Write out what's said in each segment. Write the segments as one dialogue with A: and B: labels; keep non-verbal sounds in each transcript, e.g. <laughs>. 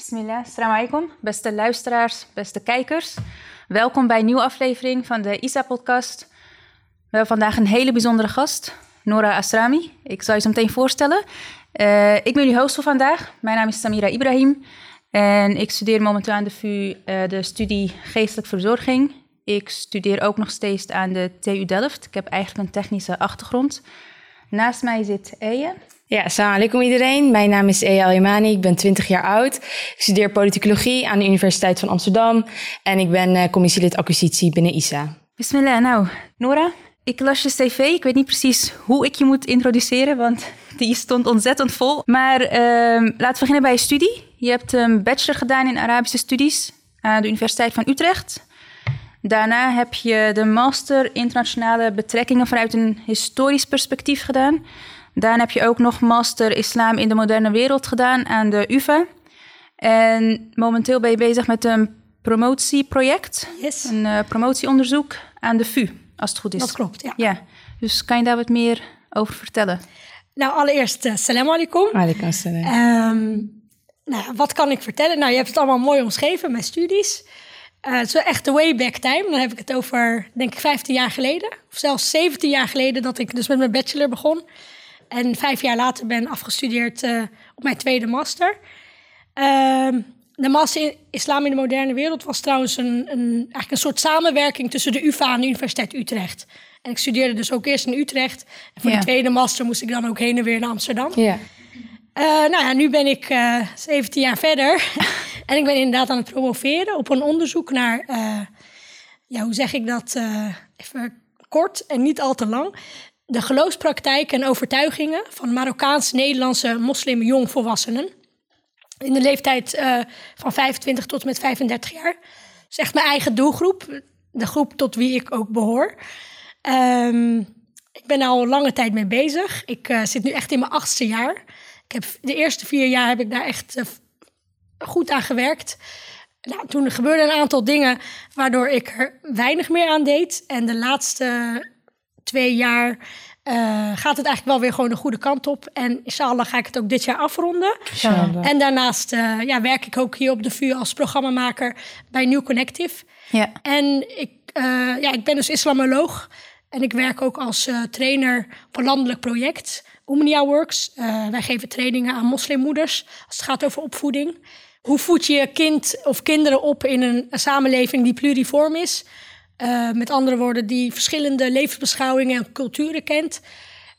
A: Bismillah, assalamu alaikum. Beste luisteraars, beste kijkers. Welkom bij een nieuwe aflevering van de ISA-podcast. We hebben vandaag een hele bijzondere gast, Nora Asrami. Ik zal je zo meteen voorstellen. Uh, ik ben jullie host voor vandaag. Mijn naam is Samira Ibrahim. En ik studeer momenteel aan de VU uh, de studie geestelijk verzorging. Ik studeer ook nog steeds aan de TU Delft. Ik heb eigenlijk een technische achtergrond. Naast mij zit Eje.
B: Ja, salam iedereen. Mijn naam is Eya Al-Yamani, ik ben 20 jaar oud. Ik studeer politicologie aan de Universiteit van Amsterdam. En ik ben uh, commissielid acquisitie binnen ISA.
A: Bismillah, nou, Nora, ik las je cv. Ik weet niet precies hoe ik je moet introduceren, want die stond ontzettend vol. Maar uh, laten we beginnen bij je studie. Je hebt een bachelor gedaan in Arabische studies aan de Universiteit van Utrecht. Daarna heb je de master internationale betrekkingen vanuit een historisch perspectief gedaan. Daarna heb je ook nog master islam in de moderne wereld gedaan aan de UvA. En momenteel ben je bezig met een promotieproject.
C: Yes.
A: Een uh, promotieonderzoek aan de VU, als het goed is.
C: Dat klopt, ja.
A: Ja, dus kan je daar wat meer over vertellen?
C: Nou, allereerst, uh, salam alaikum.
B: Alaikum salam.
C: Um, nou, wat kan ik vertellen? Nou, je hebt het allemaal mooi omschreven, mijn studies. Uh, het is wel echt de way back time. Dan heb ik het over, denk ik, 15 jaar geleden. Of zelfs 17 jaar geleden dat ik dus met mijn bachelor begon. En vijf jaar later ben afgestudeerd uh, op mijn tweede master. Uh, de master in Islam in de moderne wereld was trouwens een, een, eigenlijk een soort samenwerking tussen de UvA en de Universiteit Utrecht. En ik studeerde dus ook eerst in Utrecht. En voor
A: Ja.
C: de tweede master moest ik dan ook heen en weer naar Amsterdam.
B: Ja.
C: Uh, nou ja, nu ben ik uh, 17 jaar verder. <laughs> en ik ben inderdaad aan het promoveren op een onderzoek naar, uh, ja, hoe zeg ik dat, even kort en niet al te lang. De geloofspraktijk en overtuigingen van Marokkaans-Nederlandse moslim jongvolwassenen. In de leeftijd uh, van 25 tot en met 35 jaar. Dat is echt mijn eigen doelgroep. De groep tot wie ik ook behoor. Um, ik ben al lange tijd mee bezig. Ik uh, zit nu echt in mijn achtste jaar. Ik heb, de eerste vier jaar heb ik daar echt uh, goed aan gewerkt. Nou, toen gebeurden een aantal dingen waardoor ik er weinig meer aan deed. En de laatste twee jaar uh, gaat het eigenlijk wel weer gewoon de goede kant op. En inshallah ga ik het ook dit jaar afronden.
B: Inshallah.
C: En daarnaast uh, ja, werk ik ook hier op de VU als programmamaker bij New Connective.
A: Ja.
C: En ik, uh, ja, ik ben dus islamoloog. En ik werk ook als trainer een landelijk project, Omnia Works. Wij geven trainingen aan moslimmoeders als het gaat over opvoeding. Hoe voed je je kind of kinderen op in een samenleving die pluriform is? Uh, met andere woorden, die verschillende levensbeschouwingen en culturen kent.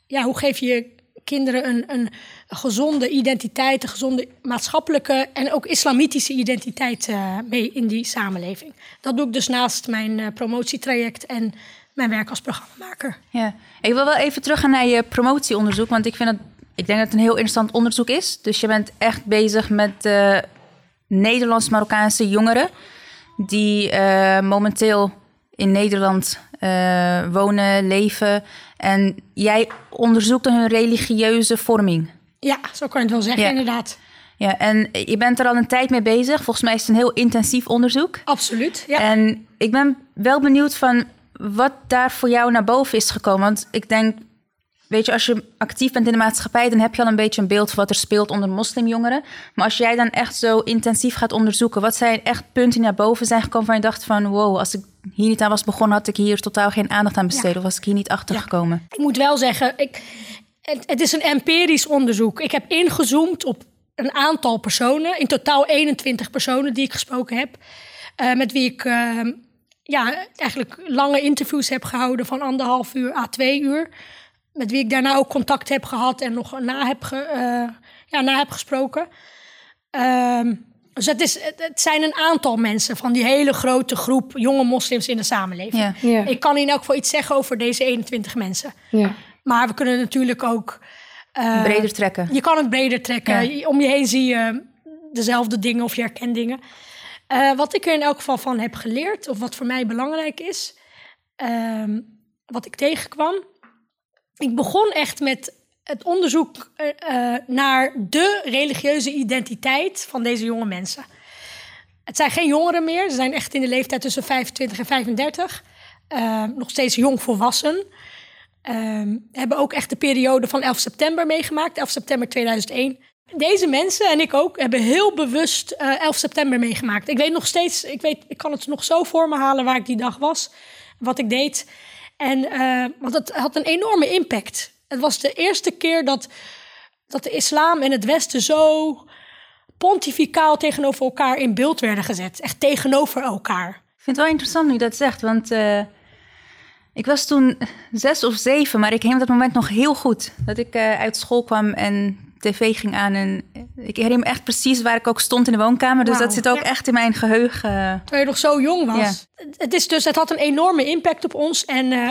C: Ja, hoe geef je kinderen een, een, gezonde identiteit, een gezonde maatschappelijke en ook islamitische identiteit uh, mee in die samenleving? Dat doe ik dus naast mijn uh, promotietraject en mijn werk als programmamaker.
A: Ja, ik wil wel even teruggaan naar je promotieonderzoek, want ik vind het, ik denk dat het een heel interessant onderzoek is. Dus je bent echt bezig met Nederlands-Marokkaanse jongeren die momenteel in Nederland uh, wonen, leven. En jij onderzoekt hun religieuze vorming.
C: Ja, zo kan je het wel zeggen,
A: Ja.
C: inderdaad.
A: Ja, en je bent er al een tijd mee bezig. Volgens mij is het een heel intensief onderzoek.
C: Absoluut, ja.
A: En ik ben wel benieuwd van wat daar voor jou naar boven is gekomen. Want ik denk, weet je, als je actief bent in de maatschappij, dan heb je al een beetje een beeld van wat er speelt onder moslimjongeren. Maar als jij dan echt zo intensief gaat onderzoeken, wat zijn echt punten die naar boven zijn gekomen waar je dacht van, wow, als ik hier niet aan was begonnen, had ik hier totaal geen aandacht aan besteed
C: Ja.
A: of was ik hier niet achter
C: Ja.
A: gekomen.
C: Ik moet wel zeggen, ik, het, het is een empirisch onderzoek. Ik heb ingezoomd op een aantal personen, in totaal 21 personen die ik gesproken heb, uh, met wie ik uh, ja, eigenlijk lange interviews heb gehouden van anderhalf uur à twee uur. Met wie ik daarna ook contact heb gehad en nog na heb, ge, uh, ja, na heb gesproken. Um, dus het, is, het, het, zijn een aantal mensen van die hele grote groep jonge moslims in de samenleving.
A: Ja.
B: Ja.
C: Ik kan in elk geval iets zeggen over deze 21 mensen.
B: Ja.
C: Maar we kunnen natuurlijk ook. Uh,
A: Breder trekken.
C: Je kan het breder trekken.
A: Ja.
C: Om je heen zie je dezelfde dingen of je herkent dingen. Uh, wat ik er in elk geval van heb geleerd, of wat voor mij belangrijk is, uh, wat ik tegenkwam. Ik begon echt met het onderzoek uh, naar de religieuze identiteit van deze jonge mensen. Het zijn geen jongeren meer, ze zijn echt in de leeftijd tussen 25 en 35. Uh, nog steeds jong volwassen. Uh, hebben ook echt de periode van 11 september meegemaakt, 11 september 2001. deze mensen en ik ook hebben heel bewust eh 11 september meegemaakt. Ik weet nog steeds, ik, weet, ik kan het nog zo voor me halen waar ik die dag was, wat ik deed. En, eh, want het had een enorme impact. Het was de eerste keer dat, dat de islam en het Westen zo pontificaal tegenover elkaar in beeld werden gezet. Echt tegenover elkaar.
A: Ik vind het wel interessant nu dat zegt, want eh, ik was toen zes of zeven, maar ik herinner dat moment nog heel goed. Dat ik eh, uit school kwam en tv ging aan en ik herinner me echt precies waar ik ook stond in de woonkamer. Dus dat zit ook
C: ja.
A: echt in mijn geheugen.
C: Terwijl je nog zo jong was. Het, is dus, het had een enorme impact op ons. En eh,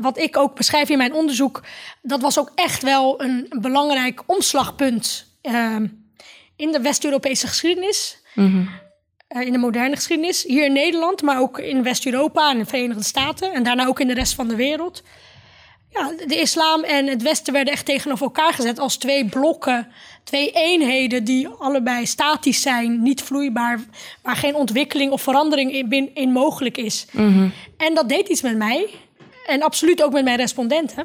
C: wat ik ook beschrijf in mijn onderzoek, dat was ook echt wel een, een belangrijk omslagpunt eh, in de West-Europese geschiedenis. Eh, in de moderne geschiedenis. Hier in Nederland, maar ook in West-Europa en de Verenigde Staten. En daarna ook in de rest van de wereld. Ja, de islam en het Westen werden echt tegenover elkaar gezet als twee blokken, twee eenheden die allebei statisch zijn, niet vloeibaar, waar geen ontwikkeling of verandering in, in mogelijk is. En dat deed iets met mij en absoluut ook met mijn respondenten.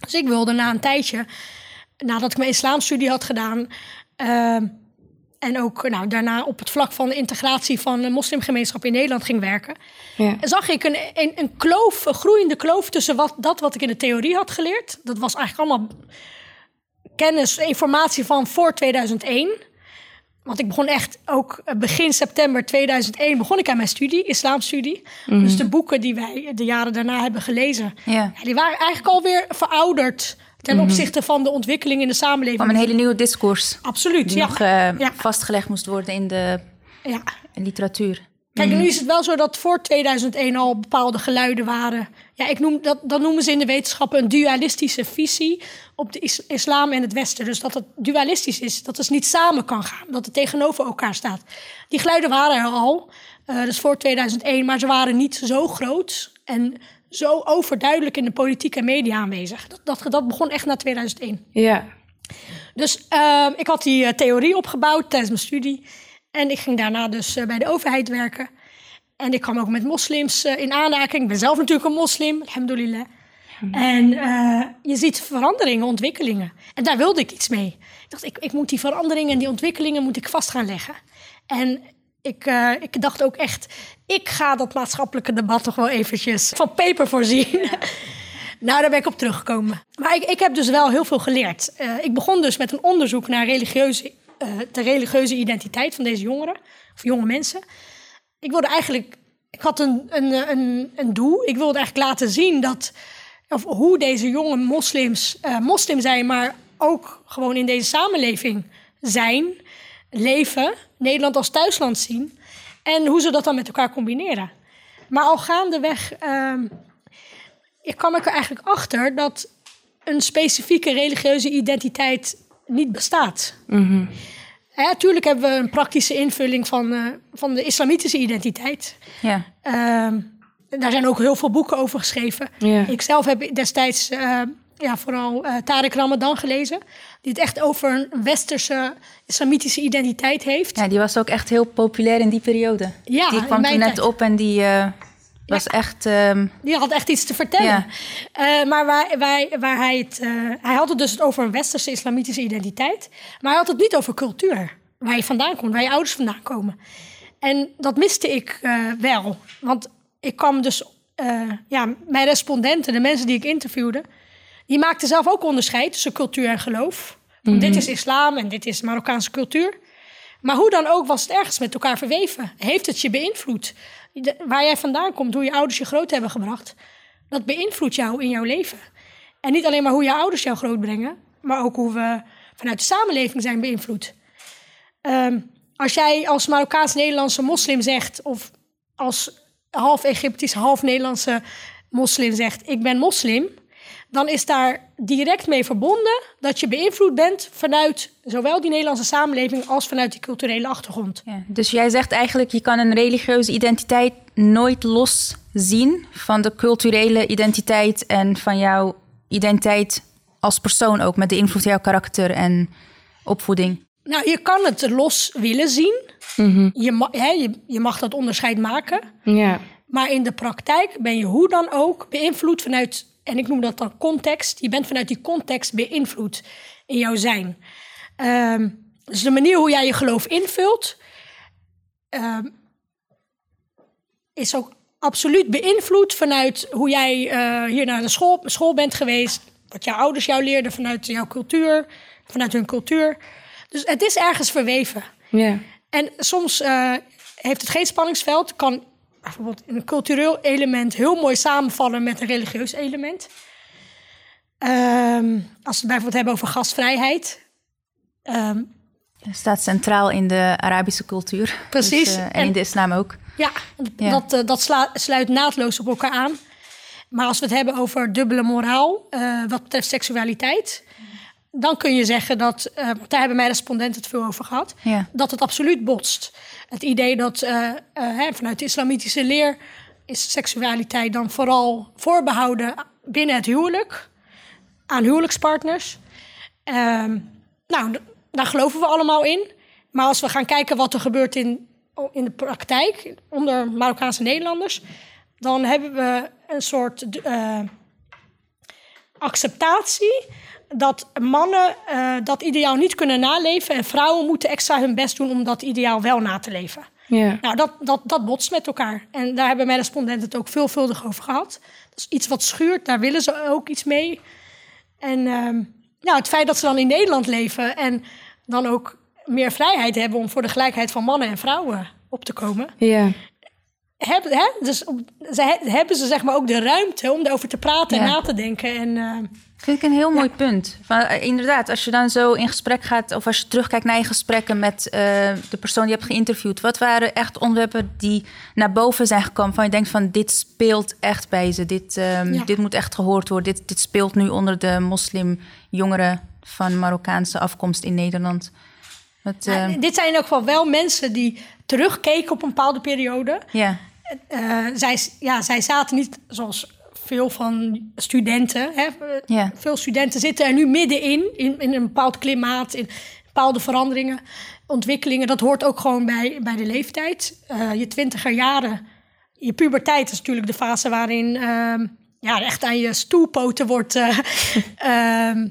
C: Dus ik wilde na een tijdje, nadat ik mijn islamstudie had gedaan, ehm, en ook nou, daarna op het vlak van de integratie van de moslimgemeenschap in Nederland ging werken,
B: Ja.
C: zag ik een, een, een kloof, een groeiende kloof tussen wat, dat wat ik in de theorie had geleerd. Dat was eigenlijk allemaal kennis, informatie van voor 2001. Want ik begon echt ook eh, begin september 2001 begon ik aan mijn studie, islamstudie. Dus de boeken die wij de jaren daarna hebben gelezen,
A: ja,
C: die waren eigenlijk alweer verouderd ten opzichte van de ontwikkeling in de samenleving.
A: kwam een hele nieuwe discours
C: Absoluut,
A: die
C: ja.
A: nog eh,
C: ja.
A: vastgelegd moest worden in de
C: ja.
A: literatuur.
C: Kijk, en nu is het wel zo dat voor 2001 al bepaalde geluiden waren. Ja, ik noem, dat, dat noemen ze in de wetenschap een dualistische visie op de is- islam en het Westen. Dus dat het dualistisch is, dat het niet samen kan gaan, dat het tegenover elkaar staat. Die geluiden waren er al, eh, dus voor 2001, maar ze waren niet zo groot en zo overduidelijk in de politiek en media aanwezig. Dat, dat, dat begon echt na 2001.
B: Ja.
C: Dus ehm, ik had die eh, theorie opgebouwd tijdens mijn studie. En ik ging daarna dus eh, bij de overheid werken. En ik kwam ook met moslims eh, in aanraking. Ik ben zelf natuurlijk een moslim, alhamdulillah. En eh, je ziet veranderingen, ontwikkelingen. En daar wilde ik iets mee. Ik dacht, ik, ik moet die veranderingen en die ontwikkelingen moet ik vast gaan leggen. En ik, eh, ik dacht ook echt, ik ga dat maatschappelijke debat toch wel eventjes van paper voorzien. <laughs> Nou, daar ben ik op teruggekomen. Maar ik, ik heb dus wel heel veel geleerd. Eh, ik begon dus met een onderzoek naar religieuze, eh, de religieuze identiteit van deze jongeren, of jonge mensen. Ik wilde eigenlijk, ik had een, een, een, een doel. Ik wilde eigenlijk laten zien dat, of hoe deze jonge moslims eh, moslim zijn, maar ook gewoon in deze samenleving zijn, leven, Nederland als thuisland zien. En hoe ze dat dan met elkaar combineren. Maar al gaandeweg ehm, ik kwam er eigenlijk achter dat een specifieke religieuze identiteit niet bestaat. Natuurlijk hebben we een praktische invulling van, eh, van de islamitische identiteit.
A: Ja.
C: Ehm, daar zijn ook heel veel boeken over geschreven.
B: Ja.
C: Ik zelf heb destijds eh, ja, vooral eh Tarek Ramadan gelezen. Die het echt over een westerse islamitische identiteit heeft.
A: ja, die was ook echt heel populair in die periode.
C: Ja,
A: die kwam toen net
C: tijd.
A: op en die eh, was echt... ehm,
C: Die had echt iets te vertellen.
A: Ja.
C: Eh, maar waar, waar, waar hij het. hij had het dus over een westerse islamitische identiteit. Maar hij had het niet over cultuur. Waar je vandaan komt, waar je ouders vandaan komen. En dat miste ik wel. Want ik kwam dus. ja, mijn respondenten, de mensen die ik interviewde. Die maakten zelf ook onderscheid tussen cultuur en geloof. Van Dit is islam en dit is Marokkaanse cultuur. Maar hoe dan ook was het ergens met elkaar verweven. Heeft het je beïnvloed? De- waar jij vandaan komt, hoe je ouders je groot hebben gebracht, dat beïnvloedt jou in jouw leven. En niet alleen maar hoe je ouders jou grootbrengen, maar ook hoe we vanuit de samenleving zijn beïnvloed. Ehm, als jij als Marokkaans-Nederlandse moslim zegt, of als half Egyptisch, half Nederlandse moslim zegt: Ik ben moslim, dan is daar direct mee verbonden dat je beïnvloed bent vanuit zowel die Nederlandse samenleving als vanuit die culturele achtergrond.
A: ja. Dus jij zegt eigenlijk, je kan een religieuze identiteit nooit los zien van de culturele identiteit en van jouw identiteit als persoon ook, met de invloed van jouw karakter en opvoeding.
C: Nou, je kan het los willen zien. je, ma- hè, je, je mag dat onderscheid maken.
B: Ja.
C: Maar in de praktijk ben je hoe dan ook beïnvloed vanuit, en ik noem dat dan context. Je bent vanuit die context beïnvloed in jouw zijn. Ehm, dus de manier hoe jij je geloof invult, ehm, is ook absoluut beïnvloed vanuit hoe jij eh, hier naar de school, school bent geweest, wat jouw ouders jou leerden vanuit jouw cultuur, vanuit hun cultuur. Dus het is ergens verweven.
B: Ja.
C: En soms eh, heeft het geen spanningsveld. Kan bijvoorbeeld een cultureel element heel mooi samenvallen met een religieus element. Ehm, als we het bijvoorbeeld hebben over gastvrijheid. Ehm,
A: staat centraal in de Arabische cultuur.
C: Precies.
A: Dus, eh, en,
C: En-
A: in de islam ook.
C: ja,
A: Ja.
C: dat, eh, dat sla- sluit naadloos op elkaar aan. Maar als we het hebben over dubbele moraal, eh, wat betreft seksualiteit, dan kun je zeggen dat, eh, daar hebben mijn respondenten het veel over gehad,
A: Ja.
C: dat het absoluut botst. Het idee dat eh, eh, hè, vanuit de islamitische leer is seksualiteit dan vooral voorbehouden binnen het huwelijk, aan huwelijkspartners. Ehm, nou, daar geloven we allemaal in. Maar als we gaan kijken wat er gebeurt in, in de praktijk onder Marokkaanse Nederlanders, dan hebben we een soort acceptatie dat mannen eh, dat ideaal niet kunnen naleven en vrouwen moeten extra hun best doen om dat ideaal wel na te leven.
B: Ja.
C: Nou, dat, dat, dat botst met elkaar. En daar hebben mijn respondenten het ook veelvuldig over gehad. Dat is iets wat schuurt, daar willen ze ook iets mee. En ehm, nou, het feit dat ze dan in Nederland leven en dan ook meer vrijheid hebben om voor de gelijkheid van mannen en vrouwen op te komen.
B: Ja.
C: Hebben, hè? Dus op- ze, he- hebben ze zeg maar ook de ruimte om erover te praten en na te denken. En eh,
A: Vind ik een heel mooi punt. Van, eh, inderdaad, als je dan zo in gesprek gaat, of als je terugkijkt naar je gesprekken met eh, de persoon die je hebt geïnterviewd, wat waren echt onderwerpen die naar boven zijn gekomen? Van je denkt van dit speelt echt bij ze, dit, ehm,
C: Ja.
A: dit moet echt gehoord worden, dit, dit speelt nu onder de moslimjongeren van Marokkaanse afkomst in Nederland. Wat, eh,
C: nou, dit zijn in elk geval wel mensen die terugkeken op een bepaalde periode.
A: ja,
C: zij, ja, zij zaten niet zoals veel van studenten. Hè? Veel studenten zitten er nu middenin, in, in een bepaald klimaat, in bepaalde veranderingen, ontwikkelingen. Dat hoort ook gewoon bij, bij de leeftijd. Eh, je twintiger jaren, je puberteit is natuurlijk de fase waarin ehm, ja, echt aan je stoelpoten wordt eh, <laughs> ehm,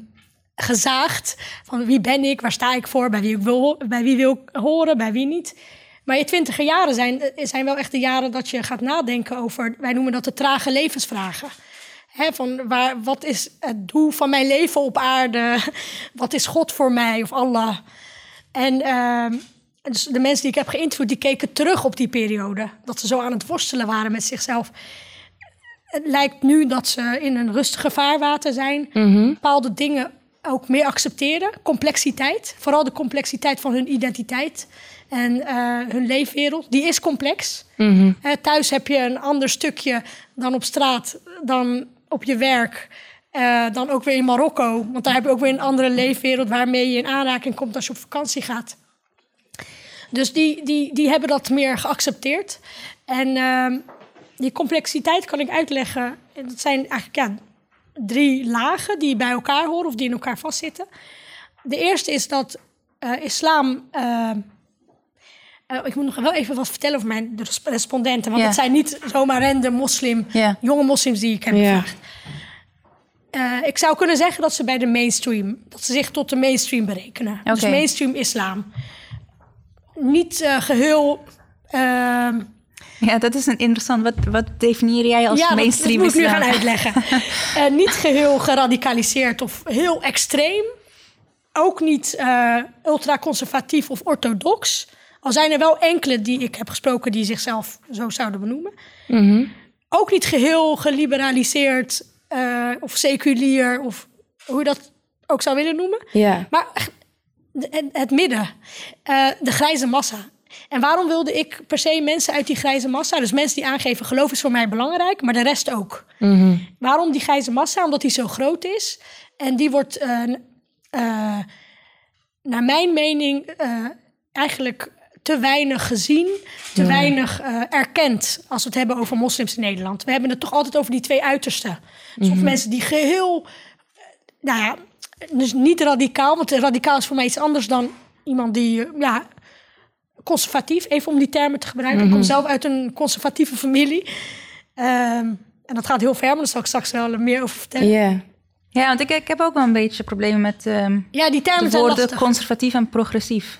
C: gezaagd. Van wie ben ik, waar sta ik voor, bij wie, ik wil, bij wie wil ik horen, bij wie niet. Maar je twintiger jaren zijn, eh, zijn wel echt de jaren dat je gaat nadenken over, wij noemen dat de trage levensvragen. Van waar, wat is het doel van mijn leven op aarde? <laughs> Wat is God voor mij of Allah? En ehm, dus de mensen die ik heb geïnterviewd, die keken terug op die periode. Dat ze zo aan het worstelen waren met zichzelf. Het lijkt nu dat ze in een rustige vaarwater zijn. Bepaalde dingen ook meer accepteren. Complexiteit. Vooral de complexiteit van hun identiteit. En eh, hun leefwereld. Die is complex. Eh, thuis heb je een ander stukje dan op straat. Dan op je werk. Eh, dan ook weer in Marokko. Want daar heb je ook weer een andere leefwereld... waarmee je in aanraking komt als je op vakantie gaat. Dus die, die, die hebben dat meer geaccepteerd. En ehm, die complexiteit kan ik uitleggen. En Dat zijn eigenlijk ja, drie lagen die bij elkaar horen of die in elkaar vastzitten. De eerste is dat islam. Eh, ik moet nog wel even wat vertellen over mijn de res- respondenten. Want
A: Ja.
C: het zijn niet zomaar random moslim,
A: Ja.
C: jonge moslims die ik heb
B: Ja.
C: gevraagd. Eh, ik zou kunnen zeggen dat ze bij de mainstream, dat ze zich tot de mainstream berekenen. Dus mainstream islam. Niet eh, geheel. ehm,
A: ja, dat is een interessant. Wat, wat definieer jij als
C: ja, dat-
A: mainstream
C: dat, moet ik nu gaan uitleggen. <laughs> Eh, niet geheel geradicaliseerd of heel extreem. Ook niet eh ultraconservatief of orthodox. Al zijn er wel enkele die ik heb gesproken die zichzelf zo zouden benoemen. Ook niet geheel geliberaliseerd eh, of seculier of hoe je dat ook zou willen noemen.
B: Ja.
C: Maar het, het midden, eh, de grijze massa. En waarom wilde ik per se mensen uit die grijze massa? Dus mensen die aangeven, geloof is voor mij belangrijk, maar de rest ook. Waarom die grijze massa? Omdat die zo groot is. En die wordt, eh, naar mijn mening, eigenlijk te weinig gezien, te weinig eh, erkend als we het hebben over moslims in Nederland. We hebben het toch altijd over die twee uitersten. Dus of mensen die geheel, eh, nou ja, dus niet radicaal, want radicaal is voor mij iets anders dan iemand die, eh, ja, conservatief, even om die termen te gebruiken. Ik kom zelf uit een conservatieve familie. Ehm, en dat gaat heel ver, maar daar zal ik straks wel meer over vertellen.
B: Ja.
A: Ja, want ik, ik heb ook wel een beetje problemen met ehm,
C: Ja, die termen
A: de
C: zijn
A: woorden conservatief en progressief.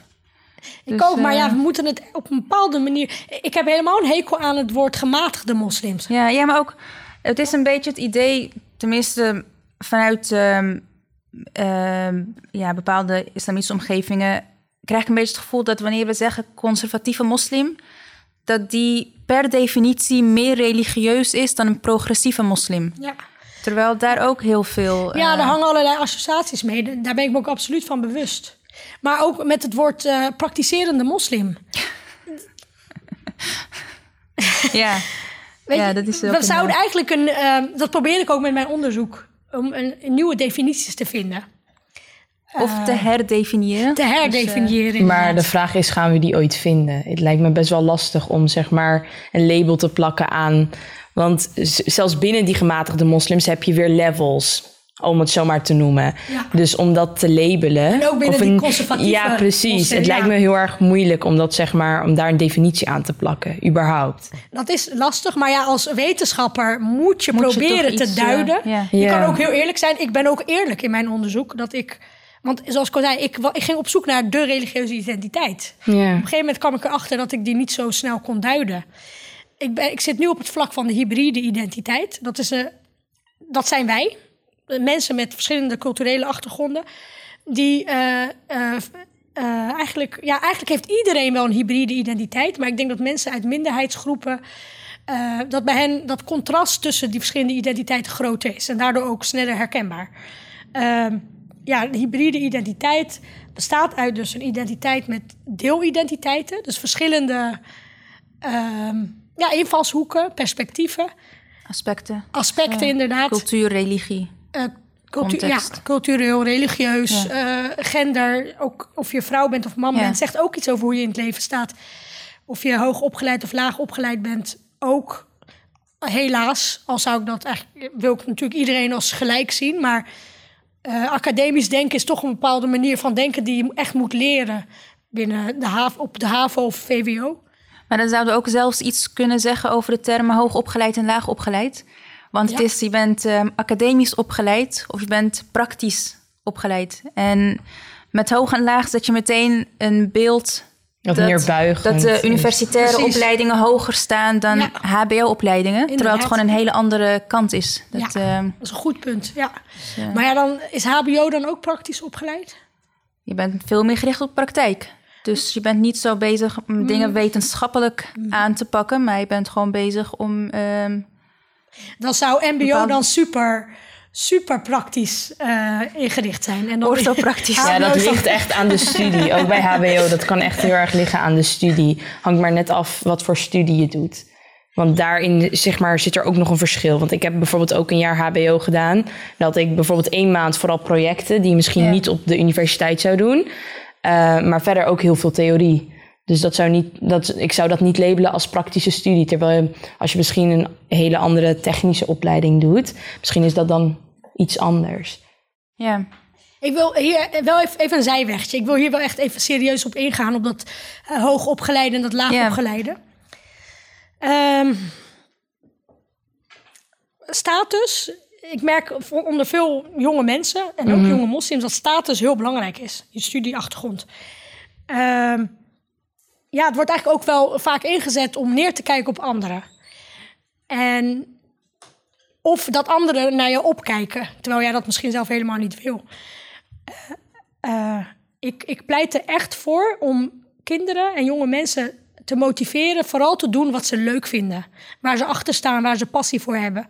C: Ik
A: Dus,
C: ook, maar ja,
A: eh,
C: we moeten het op een bepaalde manier... Ik heb helemaal een hekel aan het woord gematigde moslims.
A: Ja, ja, maar ook, het is een beetje het idee, tenminste vanuit ehm, ehm, ja, bepaalde islamitische omgevingen, krijg ik een beetje het gevoel dat wanneer we zeggen conservatieve moslim, dat die per definitie meer religieus is dan een progressieve moslim.
C: Ja,
A: Terwijl daar ook heel veel.
C: ja
A: eh,
C: daar hangen allerlei associaties mee. Daar ben ik me ook absoluut van bewust. Maar ook met het woord eh, praktiserende moslim. <laughs>
A: ja.
C: Weet
A: Ja,
C: je,
A: dat is ook
C: we zouden
A: eh,
C: eigenlijk een... eh, dat probeer ik ook met mijn onderzoek. Om een, een nieuwe definities te vinden.
A: Of te herdefiniëren.
C: Te
A: Dus,
C: herdefiniëren.
B: Maar de vraag is, gaan we die ooit vinden? Het lijkt me best wel lastig om zeg maar een label te plakken aan. Want zelfs binnen die gematigde moslims heb je weer levels, om het zo maar te noemen.
C: Ja.
B: Dus om dat te labelen.
C: En ook binnen
B: of
C: die
B: een-
C: conservatieve
B: Ja, precies. het lijkt me heel erg moeilijk om dat zeg maar, om daar een definitie aan te plakken, überhaupt.
C: Dat is lastig, maar ja, als wetenschapper moet je
A: Moet
C: proberen te
A: iets,
C: duiden.
A: ja.
C: Je kan ook heel eerlijk zijn. Ik ben ook eerlijk in mijn onderzoek dat ik. Want zoals ik al zei, ik, ik ging op zoek naar de religieuze identiteit. Op
B: Ja.
C: een gegeven moment kwam ik erachter dat ik die niet zo snel kon duiden. Ik, ben, ik zit nu op het vlak van de hybride identiteit. Dat, is, eh, dat zijn wij. Mensen met verschillende culturele achtergronden. Die eh, eh, eh, eigenlijk... Ja, eigenlijk heeft iedereen wel een hybride identiteit. Maar ik denk dat mensen uit minderheidsgroepen... dat bij hen dat contrast tussen die verschillende identiteiten groter is. En daardoor ook sneller herkenbaar. Ehm, ja, de hybride identiteit bestaat uit dus een identiteit met deelidentiteiten. Dus verschillende ehm, ja, invalshoeken, perspectieven,
A: Aspecten.
C: aspecten inderdaad.
A: Cultuur, religie.
C: Eh, cultu- ja, cultureel, religieus, eh, gender. Ook of je vrouw bent of man bent, zegt ook iets over hoe je in het leven staat. Of je hoog opgeleid of laag opgeleid bent, ook. Helaas, al zou ik dat eigenlijk, wil ik natuurlijk iedereen als gelijk zien, maar eh, academisch denken is toch een bepaalde manier van denken die je echt moet leren binnen de HAV, op de HAVO of VWO.
A: Maar dan zouden we ook zelfs iets kunnen zeggen over de termen hoog opgeleid en laag Want het is, je bent ehm, academisch opgeleid of je bent praktisch opgeleid. En met hoog en laag zet je meteen een beeld
B: Wat meer buigend
A: dat de universitaire
C: Precies.
A: opleidingen hoger staan dan
C: Ja.
A: HBO-opleidingen. Terwijl het gewoon een hele andere kant is. Dat,
C: ja,
A: ehm,
C: dat is een goed punt. Ja.
A: eh,
C: Maar ja, dan is HBO dan ook praktisch opgeleid?
A: je bent veel meer gericht op praktijk. Dus je bent niet zo bezig om
C: Mm.
A: dingen wetenschappelijk aan te pakken, maar je bent gewoon bezig om ehm,
C: Dan zou MBO
A: Bepaalde-
C: dan super, super praktisch eh, ingericht zijn. En dan
A: orthopraktisch.
B: Ja, dat <laughs> ligt echt aan de studie. Ook bij HBO, dat kan echt heel erg liggen aan de studie. Hangt maar net af wat voor studie je doet. Want daarin zeg maar, zit er ook nog een verschil. Want ik heb bijvoorbeeld ook een jaar HBO gedaan. Had ik bijvoorbeeld één maand vooral projecten... die je misschien
A: Ja.
B: niet op de universiteit zou doen. Eh, maar verder ook heel veel theorie. Dus dat zou niet, dat, ik zou dat niet labelen als praktische studie. Terwijl je- als je misschien een hele andere technische opleiding doet... misschien is dat dan iets anders.
A: ja.
C: Ik wil hier wel even, even een zijwegje. Ik wil hier wel echt even serieus op ingaan. Op dat eh, hoogopgeleide en dat laagopgeleide. Ehm, status. Ik merk voor- onder veel jonge mensen en ook jonge moslims dat status heel belangrijk is. Je studieachtergrond. Ehm, ja, het wordt eigenlijk ook wel vaak ingezet om neer te kijken op anderen. En of dat anderen naar je opkijken, terwijl jij dat misschien zelf helemaal niet wil. Eh, ik, ik pleit er echt voor om kinderen en jonge mensen te motiveren, vooral te doen wat ze leuk vinden. Waar ze achter staan, waar ze passie voor hebben.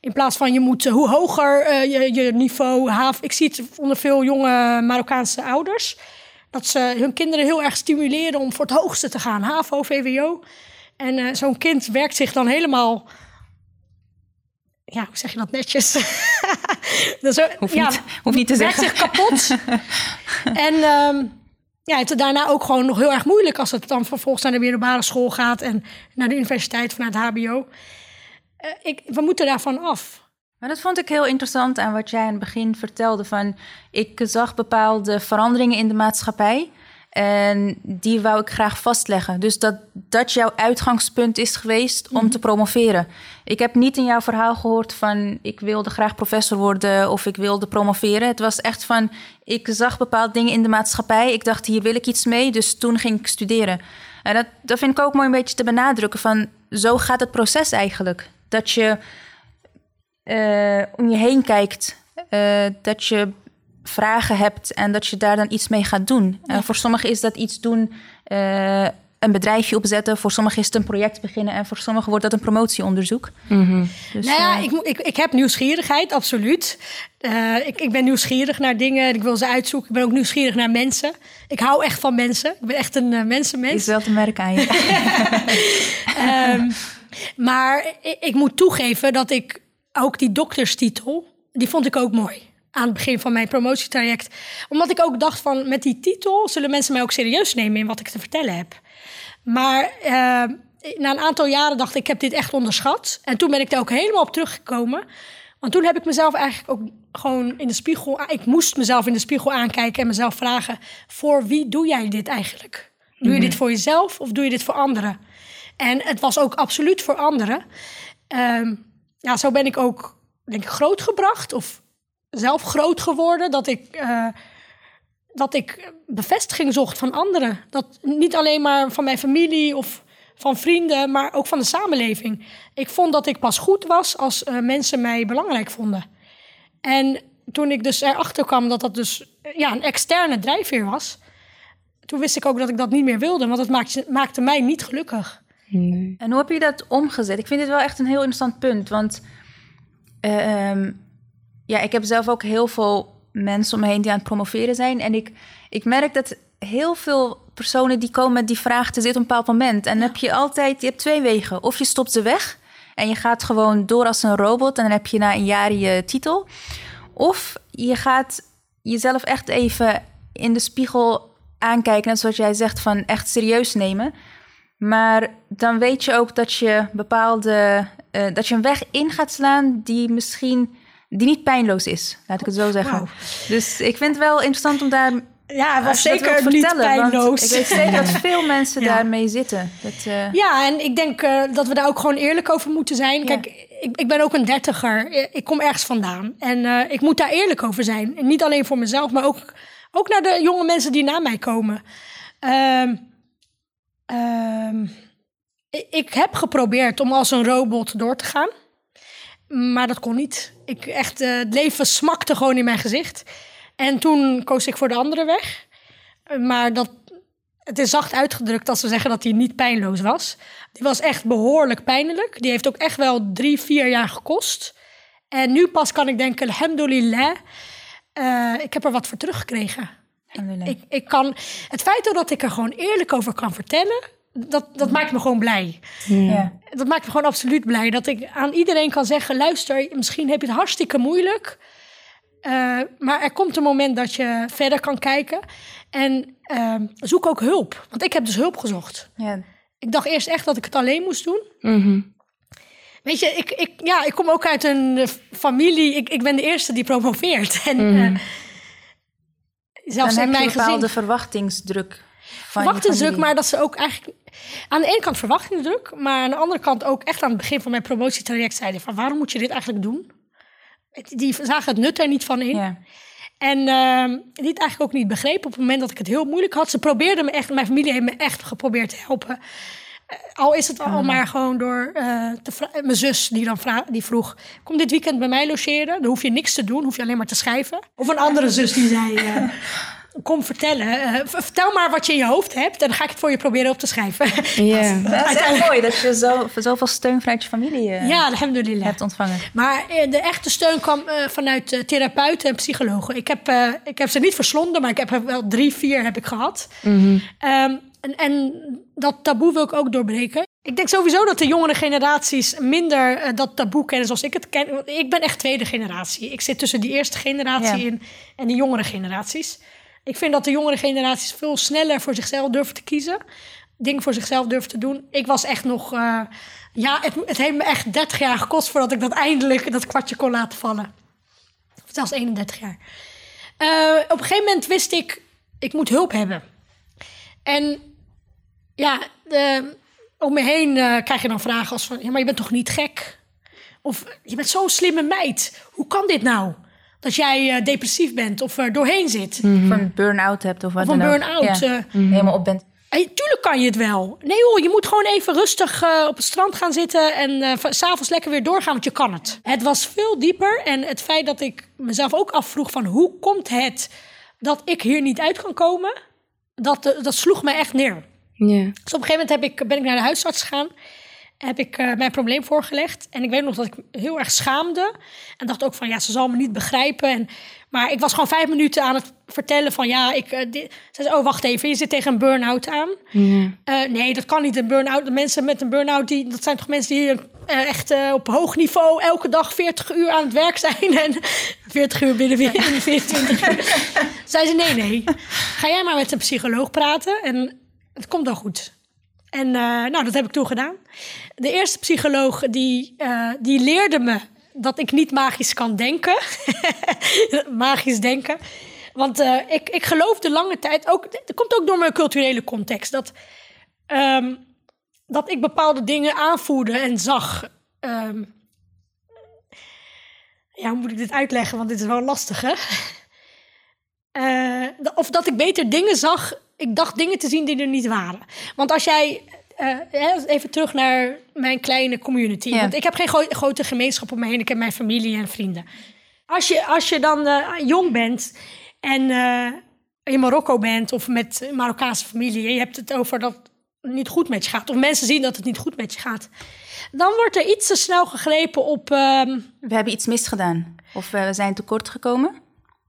C: In plaats van je moet, eh, hoe hoger eh, je, je niveau haaf. Ik zie het onder veel jonge Marokkaanse ouders. Dat ze hun kinderen heel erg stimuleren om voor het hoogste te gaan. HAVO, VWO. En eh, zo'n kind werkt zich dan helemaal... Ja, hoe zeg je dat netjes? <laughs> dat is,
A: Hoeft,
C: ja,
A: niet, hoeft niet te
C: werkt
A: zeggen.
C: zich kapot. <laughs> en ehm, ja, het is daarna ook gewoon nog heel erg moeilijk als het dan vervolgens naar de middelbare school gaat en naar de universiteit vanuit HBO. Eh, ik, we moeten daarvan af.
A: Maar dat vond ik heel interessant aan wat jij aan het begin vertelde. Van, ik zag bepaalde veranderingen in de maatschappij. En die wou ik graag vastleggen. Dus dat dat jouw uitgangspunt is geweest om te promoveren. Ik heb niet in jouw verhaal gehoord van ik wilde graag professor worden of ik wilde promoveren. Het was echt van ik zag bepaalde dingen in de maatschappij. Ik dacht hier wil ik iets mee, dus toen ging ik studeren. En dat, dat vind ik ook mooi een beetje te benadrukken van zo gaat het proces eigenlijk. Dat je eh, om je heen kijkt, eh, dat je vragen hebt en dat je daar dan iets mee gaat doen. En voor sommigen is dat iets doen, eh, een bedrijfje opzetten. Voor sommigen is het een project beginnen en voor sommigen wordt dat een promotieonderzoek. Dus,
C: nou ja, ik, ik, ik heb nieuwsgierigheid, absoluut. Eh, ik, ik ben nieuwsgierig naar dingen. Ik wil ze uitzoeken. Ik ben ook nieuwsgierig naar mensen. Ik hou echt van mensen. Ik ben echt een eh, mensenmens.
A: is wel te merken aan je. <laughs>
C: Ehm, maar ik, ik moet toegeven dat ik ook die dokterstitel, die vond ik ook mooi. Aan het begin van mijn promotietraject. Omdat ik ook dacht van, met die titel zullen mensen mij ook serieus nemen in wat ik te vertellen heb. Maar eh, na een aantal jaren dacht ik, ik heb dit echt onderschat. En toen ben ik er ook helemaal op teruggekomen. Want toen heb ik mezelf eigenlijk ook gewoon in de spiegel... Ik moest mezelf in de spiegel aankijken en mezelf vragen... voor wie doe jij dit eigenlijk? Doe je dit voor jezelf of doe je dit voor anderen? En het was ook absoluut voor anderen. Ehm, ja, zo ben ik ook, denk ik, grootgebracht of zelf groot geworden. Dat ik, eh, dat ik bevestiging zocht van anderen. Dat niet alleen maar van mijn familie of van vrienden, maar ook van de samenleving. Ik vond dat ik pas goed was als eh, mensen mij belangrijk vonden. En toen ik dus erachter kwam dat dat dus eh, ja, een externe drijfveer was... toen wist ik ook dat ik dat niet meer wilde, want het maakte, maakte mij niet gelukkig.
A: En hoe heb je dat omgezet? Ik vind dit wel echt een heel interessant punt. Want eh, ehm, ja, ik heb zelf ook heel veel mensen om me heen die aan het promoveren zijn. En ik, ik merk dat heel veel personen die komen met die vraag te zitten op een bepaald moment. En dan heb je altijd, je hebt twee wegen. Of je stopt ze weg en je gaat gewoon door als een robot. En dan heb je na een jaar je titel. Of je gaat jezelf echt even in de spiegel aankijken. Net zoals jij zegt, van echt serieus nemen. Maar dan weet je ook dat je bepaalde. eh, dat je een weg in gaat slaan die misschien. die niet pijnloos is, laat ik het zo zeggen. Dus ik vind het wel interessant om daar.
C: Ja, was zeker niet
A: vertellen,
C: pijnloos.
A: Ik weet zeker dat veel <laughs> mensen
C: Ja.
A: daarmee zitten. Dat, eh,
C: Ja, en ik denk eh, dat we daar ook gewoon eerlijk over moeten zijn.
A: Ja.
C: Kijk, ik, ik ben ook een dertiger. Ik kom ergens vandaan. En ik moet daar eerlijk over zijn. En niet alleen voor mezelf, maar ook, ook naar de jonge mensen die na mij komen. Ehm, ehm, ik, heb geprobeerd om als een robot door te gaan. Maar dat kon niet. Ik echt, eh, het leven smakte gewoon in mijn gezicht. En toen koos ik voor de andere weg. Maar dat, het is zacht uitgedrukt als ze zeggen dat hij niet pijnloos was. Die was echt behoorlijk pijnlijk. Die heeft ook echt wel drie, vier jaar gekost. En nu pas kan ik denken, alhamdulillah, eh, ik heb er wat voor teruggekregen. Ik, ik kan, het feit dat ik er gewoon eerlijk over kan vertellen, dat, dat maakt me gewoon blij.
A: ja.
C: Dat maakt me gewoon absoluut blij. Dat ik aan iedereen kan zeggen: luister, misschien heb je het hartstikke moeilijk. eh, maar er komt een moment dat je verder kan kijken. En eh, zoek ook hulp. Want ik heb dus hulp gezocht.
A: Ja.
C: Ik dacht eerst echt dat ik het alleen moest doen.
B: Mhm.
C: Weet je, ik, ik, ja, ik kom ook uit een familie. Ik, ik ben de eerste die promoveert. En eh, zelfs
A: Dan
C: in mijn
A: een bepaalde
C: gezin.
A: verwachtingsdruk. Van
C: verwachtingsdruk, maar dat ze ook eigenlijk... Aan de ene kant verwachtingsdruk, maar aan de andere kant ook echt aan het begin van mijn promotietraject zeiden van waarom moet je dit eigenlijk doen? Die zagen het nut er niet van in.
A: Ja.
C: En ehm, die het eigenlijk ook niet begrepen op het moment dat ik het heel moeilijk had. Ze probeerden me echt, mijn familie heeft me echt geprobeerd te helpen. Eh, al is het al maar gewoon door eh, te mijn zus die dan die vroeg: Kom dit weekend bij mij logeren. Dan hoef je niks te doen, hoef je alleen maar te schrijven. Of een andere zus die zei: eh, <laughs> Kom vertellen. eh, vertel maar wat je in je hoofd hebt. En dan ga ik het voor je proberen op te schrijven. <laughs>
B: Ja.
A: Dat is echt mooi dat je zo, zoveel steun vanuit je familie eh,
C: ja, alhamdulillah.
A: hebt ontvangen.
C: Maar eh, de echte steun kwam eh, vanuit eh, therapeuten en psychologen. Ik heb, eh, ik heb ze niet verslonden, maar ik heb er wel drie, vier heb ik gehad. Ehm, en, en dat taboe wil ik ook doorbreken. Ik denk sowieso dat de jongere generaties minder eh, dat taboe kennen zoals ik het ken. Ik ben echt tweede generatie. Ik zit tussen die eerste generatie
A: Ja.
C: in en de jongere generaties. Ik vind dat de jongere generaties veel sneller voor zichzelf durven te kiezen. Dingen voor zichzelf durven te doen. Ik was echt nog... eh, ja, het, het heeft me echt 30 jaar gekost voordat ik dat eindelijk dat kwartje kon laten vallen. Zelfs 31 jaar. Eh, op een gegeven moment wist ik, ik moet hulp hebben. En ja, de, om me heen eh, krijg je dan vragen als van... Ja, maar je bent toch niet gek? Of je bent zo'n slimme meid. Hoe kan dit nou? Dat jij eh, depressief bent of er doorheen zit.
A: Of een burn-out hebt of wat
C: Of een
A: dan ook.
C: burn-out.
A: Ja.
C: eh.
A: Helemaal op bent.
C: Hey, tuurlijk kan je het wel. Nee hoor, je moet gewoon even rustig eh, op het strand gaan zitten... en eh, v- s'avonds lekker weer doorgaan, want je kan het. Het was veel dieper. En het feit dat ik mezelf ook afvroeg van... hoe komt het dat ik hier niet uit kan komen... dat, eh, dat sloeg me echt neer.
B: Ja.
C: Dus op een gegeven moment heb ik, ben ik naar de huisarts gegaan. Heb ik eh, mijn probleem voorgelegd. En ik weet nog dat ik heel erg schaamde. En dacht ook van, ja, ze zal me niet begrijpen. En, maar ik was gewoon vijf minuten aan het vertellen van, ja, ik... eh, dit- Ze zei, oh, wacht even, je zit tegen een burn-out aan. Eh, nee, dat kan niet. Een burn-out, de mensen met een burn-out, die, dat zijn toch mensen die echt op hoog niveau elke dag 40 uur aan het werk zijn. <laughs> En 40 uur binnen, binnen <laughs> 24 uur. Zei ze, nee, nee. Ga jij maar met een psycholoog praten en het komt dan goed. En eh, nou, dat heb ik toen gedaan. De eerste psycholoog die, eh, die leerde me dat ik niet magisch kan denken. <laughs> magisch denken. Want eh, ik, ik geloofde lange tijd ook, dat komt ook door mijn culturele context, dat, ehm, dat ik bepaalde dingen aanvoerde en zag. Ehm, ja, hoe moet ik dit uitleggen? Want dit is wel lastig, hè? <laughs> Of dat ik beter dingen zag. Ik dacht dingen te zien die er niet waren. Want als jij. eh, even terug naar mijn kleine community.
A: Ja.
C: Want ik heb geen gro- grote gemeenschap om me heen. Ik heb mijn familie en vrienden. Als je, als je dan eh, jong bent en eh, in Marokko bent of met Marokkaanse familie. en je hebt het over dat het niet goed met je gaat. Of mensen zien dat het niet goed met je gaat. Dan wordt er iets te snel gegrepen op. ehm,
A: We hebben iets misgedaan. Of we zijn tekort gekomen.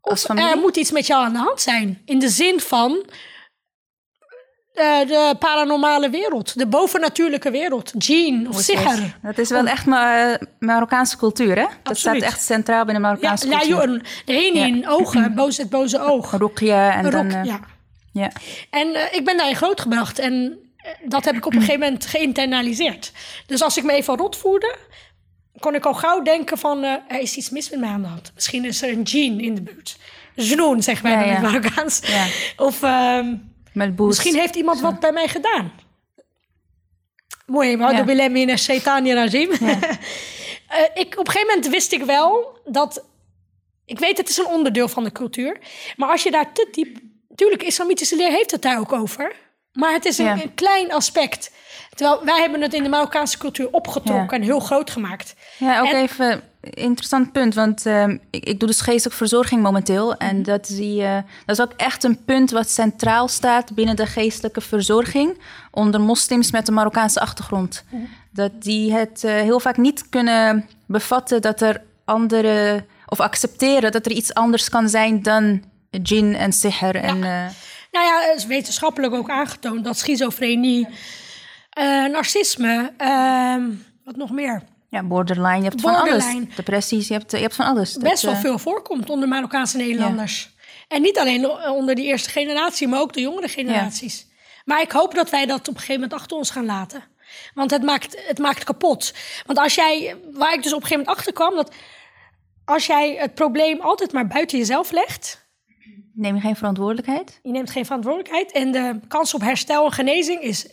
A: Als
C: Of
A: familie.
C: er moet iets met jou aan de hand zijn. In de zin van eh, de paranormale wereld. De bovennatuurlijke wereld. Jinn of
A: het? Dat is wel echt Ma- Marokkaanse cultuur, hè? Dat
C: Absoluut.
A: staat echt centraal binnen
C: Ja,
A: Marokkaanse
C: ja,
A: cultuur.
C: joh, de ene in ogen, boos het boze oog.
A: Ruqya en dan... eh,
C: ja.
A: ja.
C: En eh, ik ben daarin grootgebracht. En eh, dat heb ik op een gegeven moment geïnternaliseerd. Dus als ik me even rot voelde... kon ik al gauw denken van... eh, er is iets mis met mij aan de hand. Misschien is er een gene in de buurt. Wij
A: Ja,
C: dan in
A: ja.
C: het Marokkaans.
A: Ja.
C: Of... ehm,
A: Met.
C: Misschien heeft iemand wat bij mij gedaan. Mooi, maar bilem in een shaitani. <laughs> Eh, ik, op een gegeven moment wist ik wel dat... Ik weet, het is een onderdeel van de cultuur. Maar als je daar te diep... Tuurlijk, islamitische leer heeft het daar ook over. Maar het is een,
A: Ja.
C: een klein aspect. Terwijl wij hebben het in de Marokkaanse cultuur opgetrokken en heel groot gemaakt.
A: Ja, ook
C: En-
A: even interessant punt. Want ehm, ik, ik doe dus geestelijke verzorging momenteel.
C: Mhm.
A: En dat, zie je, dat is ook echt een punt wat centraal staat binnen de geestelijke verzorging. Onder moslims met een Marokkaanse achtergrond.
C: Mhm.
A: Dat die het eh, heel vaak niet kunnen bevatten dat er andere. of accepteren dat er iets anders kan zijn dan jinn en sihr. En, eh,
C: Nou ja, is wetenschappelijk ook aangetoond dat schizofrenie, eh, narcisme, ehm, wat nog meer,
A: ja, borderline. Je hebt van alles. Depressies, je hebt, je hebt van alles. Dat,
C: best wel
A: eh,
C: veel voorkomt onder Marokkaanse Nederlanders. En niet alleen onder die eerste generatie, maar ook de jongere generaties. Maar ik hoop dat wij dat op een gegeven moment achter ons gaan laten. Want het maakt, het maakt kapot. Want als jij, waar ik dus op een gegeven moment achter kwam, dat als jij het probleem altijd maar buiten jezelf legt,
A: Neem je geen verantwoordelijkheid?
C: je neemt geen verantwoordelijkheid en de kans op herstel en genezing is,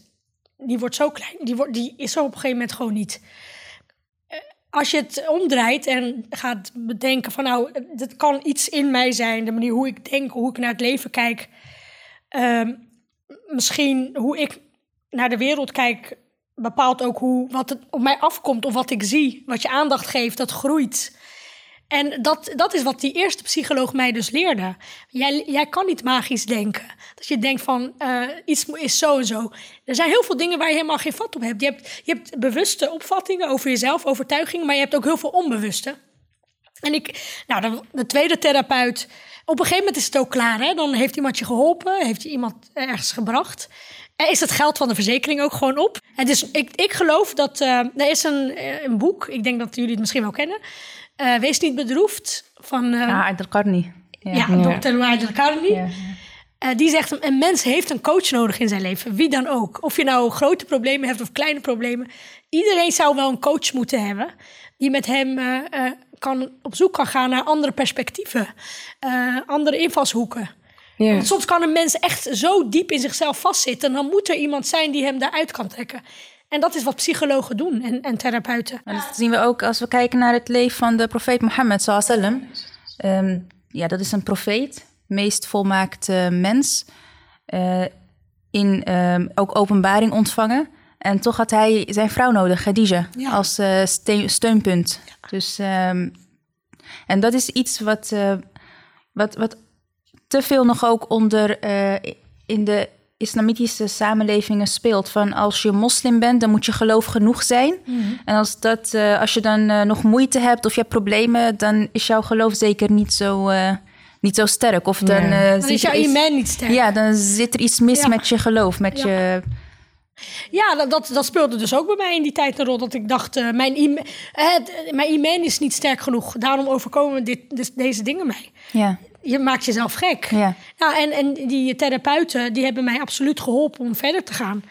C: die wordt zo klein, die, wordt, die is er op een gegeven moment gewoon niet. Als je het omdraait en gaat bedenken van nou, het kan iets in mij zijn, de manier hoe ik denk, hoe ik naar het leven kijk, ehm, misschien hoe ik naar de wereld kijk, bepaalt ook hoe wat het op mij afkomt of wat ik zie, wat je aandacht geeft, dat groeit. En dat, dat is wat die eerste psycholoog mij dus leerde. Jij, jij kan niet magisch denken. Dat je denkt van eh, iets is zo en zo. Er zijn heel veel dingen waar je helemaal geen vat op hebt. Je hebt, je hebt bewuste opvattingen over jezelf, overtuigingen, maar je hebt ook heel veel onbewuste. En ik, nou, de, de tweede therapeut, op een gegeven moment is het ook klaar. Hè? Dan heeft iemand je geholpen, heeft je iemand ergens gebracht. En is het geld van de verzekering ook gewoon op? En dus ik, ik geloof dat eh, er is een, eh, een boek, ik denk dat jullie het misschien wel kennen. Eh, Wees niet bedroefd van eh,
A: Ja, Aydel Karni.
C: ja, Dr. Waid al-Karni.
A: Ja.
C: Eh, die zegt, een mens heeft een coach nodig in zijn leven. Wie dan ook. Of je nou grote problemen hebt of kleine problemen. Iedereen zou wel een coach moeten hebben. Die met hem eh, eh, kan, op zoek kan gaan naar andere perspectieven. eh, andere invalshoeken.
B: Ja.
C: Want soms kan een mens echt zo diep in zichzelf vastzitten. Dan moet er iemand zijn die hem daaruit kan trekken. En dat is wat psychologen doen en, en therapeuten.
A: En dat zien we ook als we kijken naar het leven van de profeet Mohammed sallam. Ehm ja, dat is een profeet, meest volmaakte mens. eh, in ehm, ook openbaring ontvangen. En toch had hij zijn vrouw nodig, Khadija,
C: Ja.
A: als eh, ste- steunpunt. Dus, ehm, en dat is iets wat, eh, wat, wat te veel nog ook onder in de islamitische samenlevingen speelt. Van als je moslim bent, dan moet je geloof genoeg zijn. En als, dat, eh, als je dan eh, nog moeite hebt of je hebt problemen, dan is jouw geloof zeker niet zo, eh, niet zo sterk. Of dan,
B: Nee.
C: Dan
A: zit
C: is jouw iman niet sterk.
A: Ja, dan zit er iets mis
C: Ja.
A: met je geloof. Met
C: Ja.
A: je,
C: Ja, dat, dat, dat speelde dus ook bij mij in die tijd een rol. Dat ik dacht, mijn, im- het- mijn iman is niet sterk genoeg. Daarom overkomen dit, dus deze dingen mij.
A: ja,
C: Je maakt jezelf gek.
A: ja.
C: Nou, en, en die therapeuten die hebben mij absoluut geholpen om verder te gaan.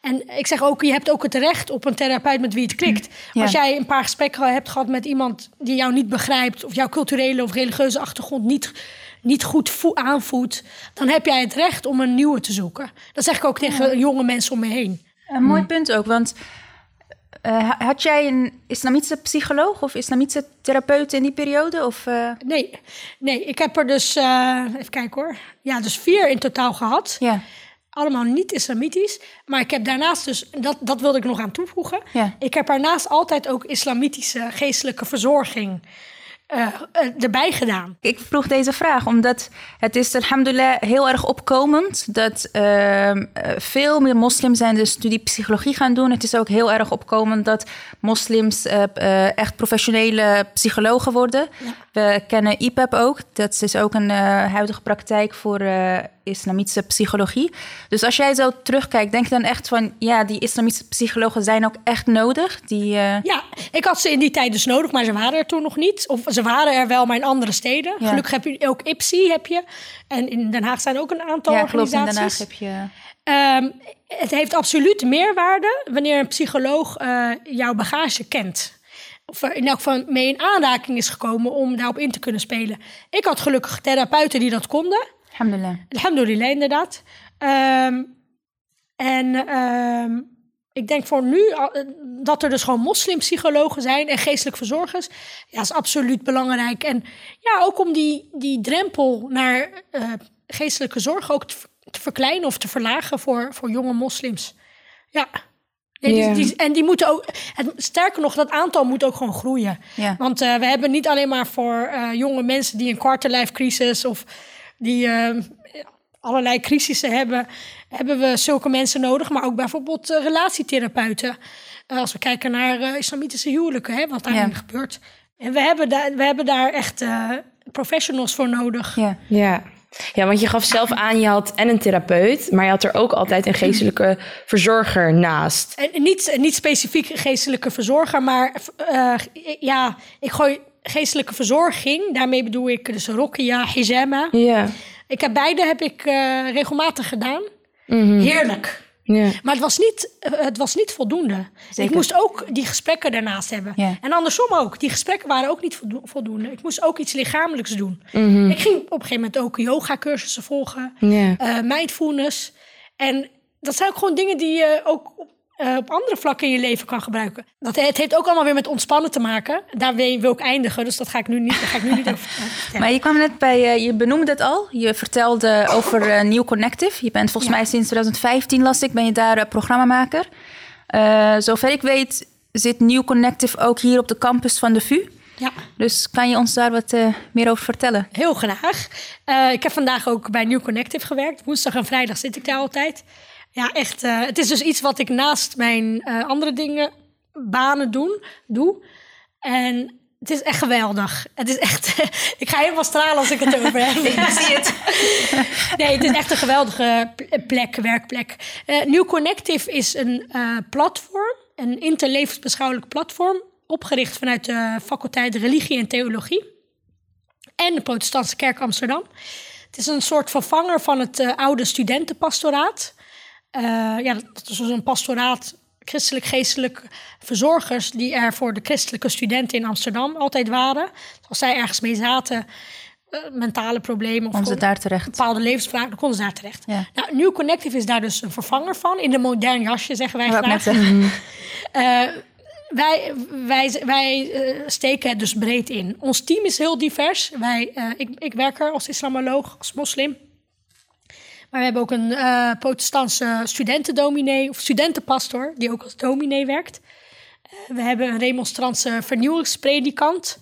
C: En ik zeg ook, je hebt ook het recht op een therapeut met wie het klikt.
A: Ja.
C: Als jij een paar gesprekken hebt gehad met iemand die jou niet begrijpt... of jouw culturele of religieuze achtergrond niet, niet goed vo- aanvoelt... dan heb jij het recht om een nieuwe te zoeken. Dat zeg ik ook tegen jonge mensen om me heen.
A: Een mooi punt ook, want eh, had jij een islamitische psycholoog of islamitische therapeut in die periode? Of, eh,
C: Nee, nee ik heb er dus, eh, even kijken hoor... ja, dus vier in totaal gehad.
A: ja,
C: allemaal niet islamitisch. Maar ik heb daarnaast dus, dat, dat wilde ik nog aan toevoegen.
A: Ja.
C: Ik heb daarnaast altijd ook islamitische geestelijke verzorging eh, eh, erbij gedaan.
A: Ik vroeg deze vraag omdat het is alhamdulillah heel erg opkomend dat ehm, eh, veel meer moslims zijn de studie psychologie gaan doen. Het is ook heel erg opkomend dat moslims echt professionele psychologen worden. We kennen IPEP ook. Dat is ook een huidige praktijk voor islamitische psychologie. Dus als jij zo terugkijkt, denk je dan echt van ja, die islamitische psychologen zijn ook echt nodig? Die, eh,
C: Ja, ik had ze in die tijd dus nodig, maar ze waren er toen nog niet. Of ze waren er wel, maar in andere steden.
A: Ja.
C: Gelukkig heb je ook IPSI, heb je. En in Den Haag zijn ook een aantal
A: ja, klopt. In
C: organisaties.
A: Den Haag heb je.
C: Ehm, het heeft absoluut meerwaarde wanneer een psycholoog eh, jouw bagage kent. Of er in elk geval mee in aanraking is gekomen om daarop in te kunnen spelen. Ik had gelukkig therapeuten die dat konden.
A: Alhamdulillah.
C: Alhamdulillah, inderdaad. Ehm, en ehm, ik denk voor nu eh, dat er dus gewoon moslimpsychologen zijn en geestelijk verzorgers. Ja, is absoluut belangrijk. En ja, ook om die, die drempel naar eh, geestelijke zorg ook te, ver- te verkleinen of te verlagen voor, voor jonge moslims. Ja. Nee, die-
B: Ja.
C: die- en die moeten ook, het, sterker nog, dat aantal moet ook gewoon groeien. Want eh, we hebben niet alleen maar voor jonge mensen die een quarterlife crisis of die eh, allerlei crisissen hebben, hebben we zulke mensen nodig, maar ook bijvoorbeeld eh, relatietherapeuten. Eh, als we kijken naar eh, islamitische huwelijken, hè, wat daarin
A: Ja.
C: gebeurt. En we hebben, daar, we hebben daar echt eh, professionals voor nodig.
A: Ja.
B: Ja. ja, want je gaf zelf aan, je had en een therapeut, maar je had er ook altijd een geestelijke verzorger naast.
C: En niet, niet specifiek geestelijke verzorger, maar eh, ja, ik gooi geestelijke verzorging. Daarmee bedoel ik dus rokia, hijama.
B: Ja.
C: Ik heb beide heb ik eh, regelmatig gedaan.
B: Mhm.
C: Heerlijk.
B: ja.
C: Maar het was niet, eh, het was niet voldoende.
A: Zeker.
C: Ik moest ook die gesprekken daarnaast hebben.
A: Ja.
C: En andersom ook. Die gesprekken waren ook niet voldo- voldoende. Ik moest ook iets lichamelijks doen.
B: Mhm.
C: Ik ging op een gegeven moment ook yoga-cursussen volgen.
B: Ja.
C: eh, mindfulness. En dat zijn ook gewoon dingen die je ook op, eh, op andere vlakken in je leven kan gebruiken. Dat, het heeft ook allemaal weer met ontspannen te maken. Daar wil, ik eindigen, dus dat ga ik nu niet, daar ga ik nu niet over vertellen. <laughs>
A: Maar je kwam net bij, eh, je benoemde het al. Je vertelde over eh, New Connective. Je bent volgens
C: Ja.
A: mij sinds 2015 las ik, ben je daar programmamaker. Zover ik weet zit New Connective ook hier op de campus van de VU.
C: Ja.
A: Dus kan je ons daar wat meer over vertellen?
C: Heel graag. Ik heb vandaag ook bij New Connective gewerkt. Woensdag en vrijdag zit ik daar altijd. Ja, echt. eh, het is dus iets wat ik naast mijn eh, andere dingen, banen doen, doe. En het is echt geweldig. Het is echt. <laughs> ik ga helemaal stralen als ik het over heb. <laughs>
A: Ik zie het. <laughs>
C: Nee, het is echt een geweldige plek, werkplek. Eh New Connective is een platform, een interlevensbeschouwelijk platform, opgericht vanuit de faculteit Religie en Theologie en de Protestantse Kerk Amsterdam. Het is een soort vervanger van het oude studentenpastoraat. Eh, ja, dat is dus een pastoraat, christelijk-geestelijk verzorgers die er voor de christelijke studenten in Amsterdam altijd waren. Als zij ergens mee zaten, eh, mentale problemen of
A: daar terecht.
C: bepaalde levensvragen, dan konden ze daar terecht.
A: Ja.
C: Nou, New Connective is daar dus een vervanger van. In de modern jasje, zeggen wij graag.
A: zeggen. <laughs>
C: Eh, wij wij, wij steken het dus breed in. Ons team is heel divers. Wij, ik, ik werk er als islamoloog, als moslim. Maar we hebben ook een eh protestantse studentendominee of studentenpastor... die ook als dominee werkt. Eh, we hebben een remonstrantse vernieuwingspredikant.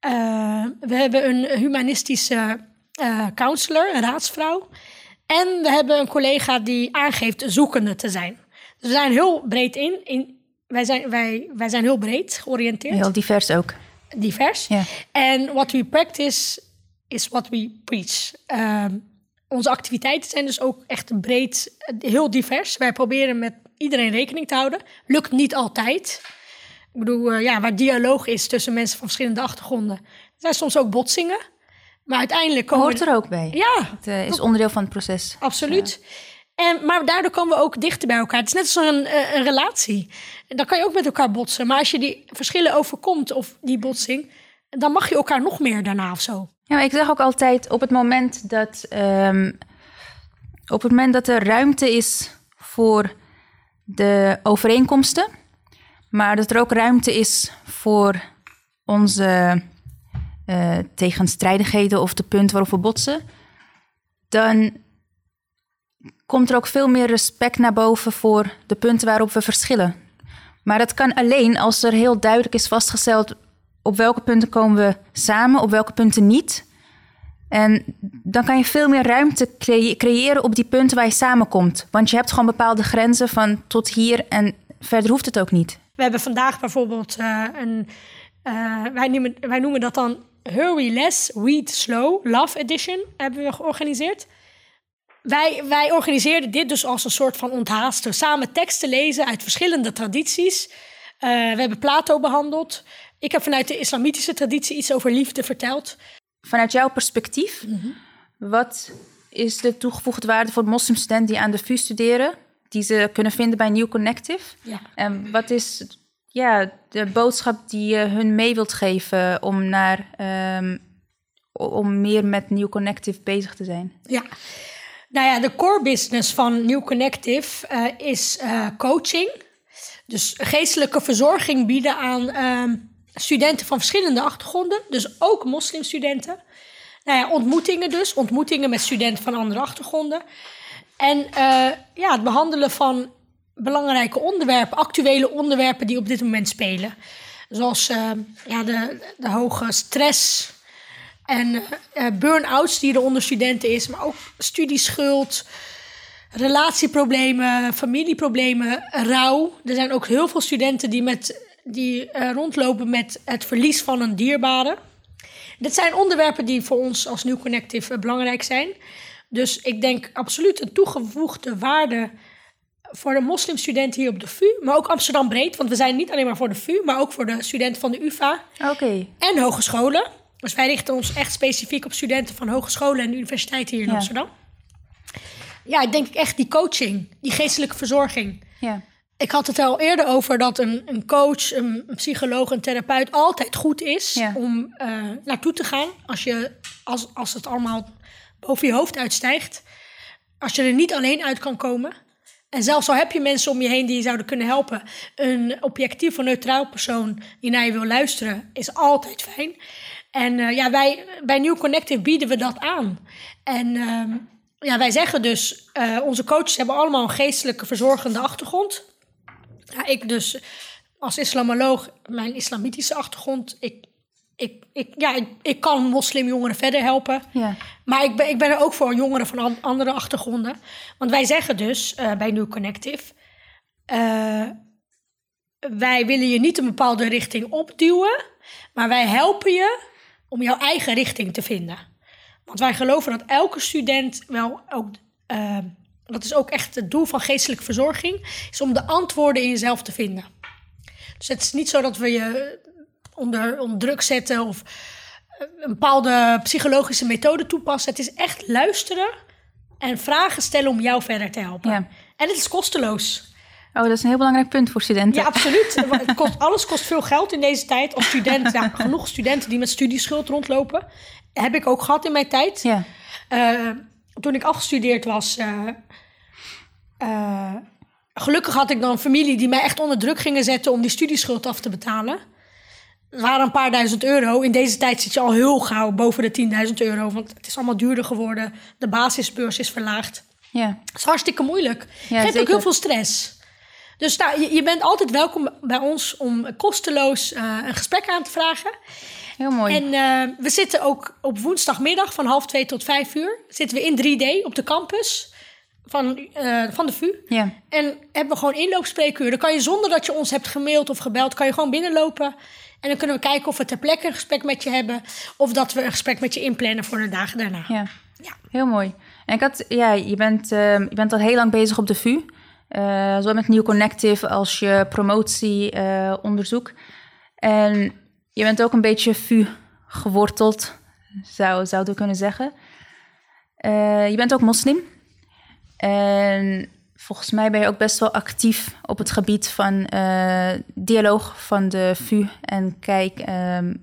C: Eh, we hebben een humanistische counselor, een raadsvrouw. En we hebben een collega die aangeeft zoekende te zijn. Dus we zijn heel breed in. in wij, zijn, wij, wij zijn heel breed georiënteerd,
A: Heel divers ook.
C: divers.
A: Ja.
C: En what we practice is what we preach. Ehm, onze activiteiten zijn dus ook echt breed, heel divers. Wij proberen met iedereen rekening te houden. Lukt niet altijd. Ik bedoel, eh, ja, waar dialoog is tussen mensen van verschillende achtergronden, er zijn soms ook botsingen. Maar uiteindelijk komen
A: Hoort er ook bij.
C: Ja,
A: Het eh, is onderdeel van het proces.
C: absoluut. En, maar daardoor komen we ook dichter bij elkaar. Het is net als een, eh, een relatie. En dan kan je ook met elkaar botsen. Maar als je die verschillen overkomt of die botsing, dan mag je elkaar nog meer daarna of zo.
A: Ja, ik zeg ook altijd op het moment dat ehm, op het moment dat er ruimte is voor de overeenkomsten, maar dat er ook ruimte is voor onze eh, tegenstrijdigheden of de punten waarop we botsen, dan komt er ook veel meer respect naar boven voor de punten waarop we verschillen. Maar dat kan alleen als er heel duidelijk is vastgesteld op welke punten komen we samen, op welke punten niet. En dan kan je veel meer ruimte creëren op die punten waar je samenkomt. Want je hebt gewoon bepaalde grenzen van tot hier en verder hoeft het ook niet.
C: We hebben vandaag bijvoorbeeld eh, een. eh, wij, noemen, wij noemen dat dan Hurry Less, Read Slow, Love Edition hebben we georganiseerd. Wij, wij organiseerden dit dus als een soort van onthaasten. Samen teksten lezen uit verschillende tradities. Eh, we hebben Plato behandeld. Ik heb vanuit de islamitische traditie iets over liefde verteld.
A: Vanuit jouw perspectief, wat is de toegevoegde waarde voor moslimstudenten die aan de VU studeren, die ze kunnen vinden bij New Connective?
C: Ja.
A: En wat is ja, de boodschap die je hun mee wilt geven om, naar, ehm, om meer met New Connective bezig te zijn?
C: Ja. Nou ja, de core business van New Connective eh, is eh, coaching. Dus geestelijke verzorging bieden aan ehm, studenten van verschillende achtergronden. Dus ook moslimstudenten. Nou ja, ontmoetingen dus. Ontmoetingen met studenten van andere achtergronden. En eh, ja, het behandelen van belangrijke onderwerpen, actuele onderwerpen die op dit moment spelen. Zoals eh, ja, de, de hoge stress en eh, burn-outs die er onder studenten is, maar ook studieschuld, relatieproblemen, familieproblemen, rouw. Er zijn ook heel veel studenten die, met, die eh, rondlopen met het verlies van een dierbare. Dit zijn onderwerpen die voor ons als New Connective eh, belangrijk zijn. Dus ik denk absoluut een toegevoegde waarde voor de moslimstudenten hier op de VU, maar ook Amsterdam breed. Want we zijn niet alleen maar voor de VU, maar ook voor de studenten van de UvA en hogescholen. Dus wij richten ons echt specifiek op studenten van hogescholen en universiteiten hier in
A: Ja.
C: Amsterdam. Ja, ik denk echt die coaching, die geestelijke verzorging.
A: Ja.
C: Ik had het al eerder over dat een, een coach, een, een psycholoog, een therapeut altijd goed is
A: Ja.
C: om eh, naartoe te gaan. Als, je, als, als het allemaal boven je hoofd uitstijgt. Als je er niet alleen uit kan komen. En zelfs al heb je mensen om je heen die je zouden kunnen helpen. Een objectief of neutraal persoon die naar je wil luisteren is altijd fijn. En eh, ja, wij bij New Connective bieden we dat aan. En ehm, ja, wij zeggen dus, eh, onze coaches hebben allemaal een geestelijke verzorgende achtergrond. Ja, ik dus als islamoloog, mijn islamitische achtergrond, ik, ik, ik, ja, ik, ik kan moslimjongeren verder helpen.
A: Ja.
C: Maar ik ben, ik ben er ook voor jongeren van an- andere achtergronden. Want wij zeggen dus eh, bij New Connective... eh, wij willen je niet een bepaalde richting opduwen... maar wij helpen je om jouw eigen richting te vinden. Want wij geloven dat elke student wel ook... eh, dat is ook echt het doel van geestelijke verzorging... is om de antwoorden in jezelf te vinden. Dus het is niet zo dat we je onder, onder druk zetten... of een bepaalde psychologische methode toepassen. Het is echt luisteren en vragen stellen om jou verder te helpen.
A: Ja.
C: En het is kosteloos.
A: Oh, dat is een heel belangrijk punt voor studenten.
C: Ja, absoluut. <laughs> Het kost, alles kost veel geld in deze tijd. Als student, ja, genoeg studenten die met studieschuld rondlopen. heb ik ook gehad in mijn tijd.
A: Ja.
C: Eh, toen ik afgestudeerd was, eh, eh, gelukkig had ik dan een familie die mij echt onder druk gingen zetten om die studieschuld af te betalen. Het waren een paar duizend euro. In deze tijd zit je al heel gauw boven de 10.000 euro, want het is allemaal duurder geworden. De basisbeurs is verlaagd.
A: Ja.
C: Het is hartstikke moeilijk.
A: Ja,
C: Geeft ook heel veel stress. Dus nou, je, je bent altijd welkom bij ons om kosteloos eh, een gesprek aan te vragen.
A: Heel mooi.
C: En eh, we zitten ook op woensdagmiddag van half twee tot vijf uur. Zitten we in 3D op de campus van, eh, van de VU.
A: Ja.
C: En hebben we gewoon inloopspreekuur. Dan kan je zonder dat je ons hebt gemaild of gebeld, kan je gewoon binnenlopen. En dan kunnen we kijken of we ter plekke een gesprek met je hebben. Of dat we een gesprek met je inplannen voor de dagen daarna.
A: Ja.
C: Ja.
A: Heel mooi. En ik had, ja, je bent, ehm, je bent al heel lang bezig op de VU. Eh, zowel met New Connective als je promotieonderzoek. en je bent ook een beetje VU geworteld, zou, zouden we kunnen zeggen. Eh, je bent ook moslim. En volgens mij ben je ook best wel actief op het gebied van eh, dialoog van de VU. En kijk ehm,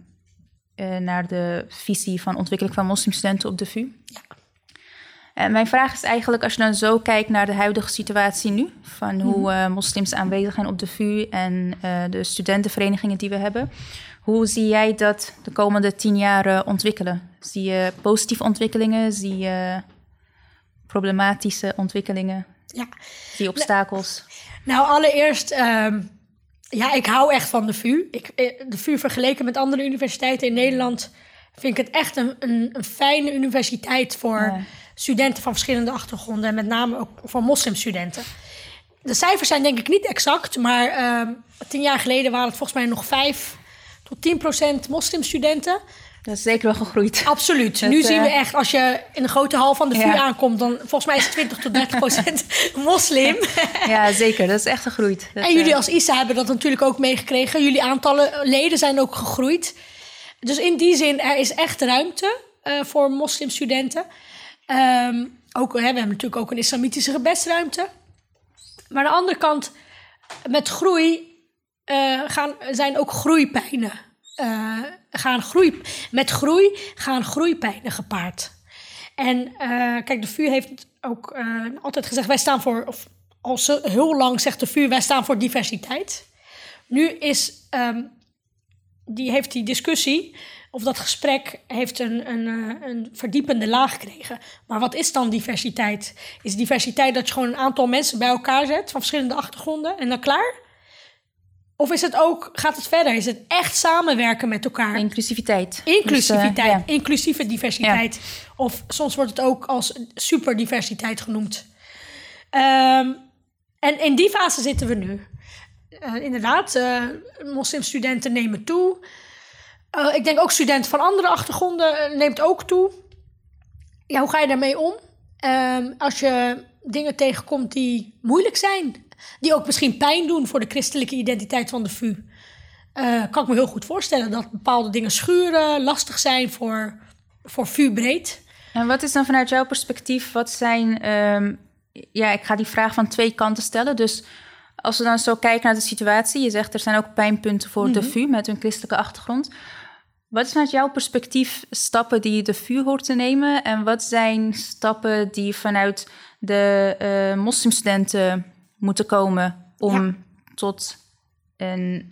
A: eh, naar de visie van ontwikkeling van moslimstudenten op de VU. En mijn vraag is eigenlijk, als je dan zo kijkt naar de huidige situatie nu, van hoe eh, moslims aanwezig zijn op de VU en de studentenverenigingen die we hebben, hoe zie jij dat de komende tien jaar ontwikkelen? Zie je positieve ontwikkelingen? Zie je problematische ontwikkelingen?
C: Ja.
A: Zie je obstakels?
C: Nou, allereerst, ehm, ja, ik hou echt van de VU. Ik, eh, de VU vergeleken met andere universiteiten in Nederland vind ik het echt een, een, een fijne universiteit voor
A: Ja.
C: studenten van verschillende achtergronden en met name ook voor moslimstudenten. De cijfers zijn denk ik niet exact, maar ehm, tien jaar geleden waren het volgens mij nog vijf tot 10 procent moslimstudenten.
A: Dat is zeker wel gegroeid.
C: Absoluut.
A: Dat,
C: nu zien we
A: eh,
C: echt, als je in de grote hal van de VU
A: Ja.
C: aankomt, dan volgens mij is het 20 tot 30 procent <laughs> moslim. <laughs>
A: Ja, zeker. Dat is echt gegroeid. Dat,
C: En jullie
A: eh,
C: als ISA hebben dat natuurlijk ook meegekregen. Jullie aantallen leden zijn ook gegroeid. Dus in die zin, er is echt ruimte eh, voor moslimstudenten. Ehm, ook, hè, we hebben natuurlijk ook een islamitische gebedsruimte. Maar aan de andere kant, met groei eh, gaan, zijn ook groeipijnen. eh, gaan groei, met groei gaan groeipijnen gepaard. En eh, kijk, de VU heeft ook altijd gezegd: wij staan voor, of al zo heel lang zegt de VU, wij staan voor diversiteit. Nu is, ehm, die heeft die discussie, of dat gesprek, heeft een, een, een verdiepende laag gekregen. Maar wat is dan diversiteit? Is diversiteit dat je gewoon een aantal mensen bij elkaar zet van verschillende achtergronden en dan klaar? Of is het ook, gaat het verder? Is het echt samenwerken met elkaar?
A: Inclusiviteit.
C: Inclusiviteit,
A: Dus, eh, ja.
C: inclusieve diversiteit. Of soms wordt het ook als superdiversiteit genoemd. Ehm, en in die fase zitten we nu. Eh, inderdaad, eh moslimstudenten nemen toe. Eh, ik denk ook studenten van andere achtergronden eh, neemt ook toe. Ja, hoe ga je daarmee om? Ehm, als je dingen tegenkomt die moeilijk zijn. Die ook misschien pijn doen voor de christelijke identiteit van de VU. Eh, kan ik me heel goed voorstellen dat bepaalde dingen schuren, lastig zijn voor, voor VU breed.
A: En wat is dan vanuit jouw perspectief, wat zijn... ehm, ja, ik ga die vraag van twee kanten stellen. Dus als we dan zo kijken naar de situatie... je zegt er zijn ook pijnpunten voor de VU met hun christelijke achtergrond. Wat is vanuit jouw perspectief stappen die de VU hoort te nemen... en wat zijn stappen die vanuit de eh, moslimstudenten moeten komen... om
C: Ja.
A: tot een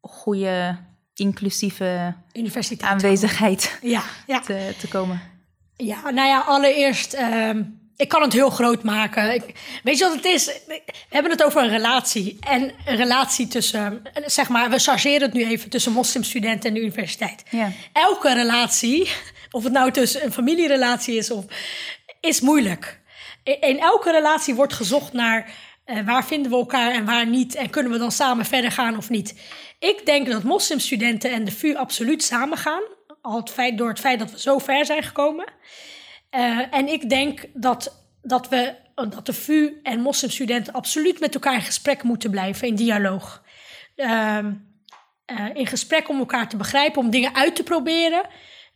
A: goede, inclusieve
C: Universiteit.
A: aanwezigheid
C: Ja, ja.
A: te, te komen?
C: ja, nou ja, allereerst, ehm, ik kan het heel groot maken. Ik, weet je wat het is? We hebben het over een relatie. En een relatie tussen, eh, zeg maar, we chargeren het nu even tussen moslimstudenten en de universiteit.
A: Ja.
C: Elke relatie, of het nou tussen een familierelatie is, of, is moeilijk. In, in elke relatie wordt gezocht naar eh, waar vinden we elkaar en waar niet. En kunnen we dan samen verder gaan of niet. Ik denk dat moslimstudenten en de VU absoluut samen gaan. Al het feit, door het feit dat we zo ver zijn gekomen. Eh, en ik denk dat, dat, we, dat de VU en moslimstudenten absoluut met elkaar in gesprek moeten blijven, in dialoog. Ehm, eh, in gesprek om elkaar te begrijpen, om dingen uit te proberen.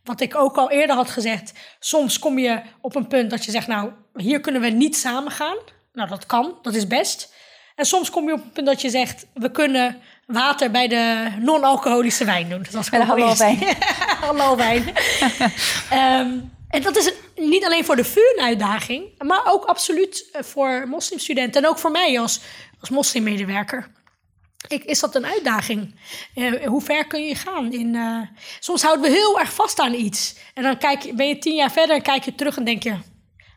C: Wat ik ook al eerder had gezegd, soms kom je op een punt dat je zegt, nou, hier kunnen we niet samen gaan. Nou, dat kan, dat is best. En soms kom je op een punt dat je zegt, we kunnen water bij de non-alcoholische wijn doen. Dat
A: Bij de
C: gewoon eerst.
A: wijn. <laughs>
C: halal wijn. <laughs> Ehm, en dat is een- niet alleen voor de VU een uitdaging, maar ook absoluut eh, voor moslimstudenten en ook voor mij als, als moslimmedewerker. Ik, is dat een uitdaging? Eh, hoe ver kun je gaan? In, eh, soms houden we heel erg vast aan iets. En dan kijk, je- ben je tien jaar verder en kijk je terug en denk je...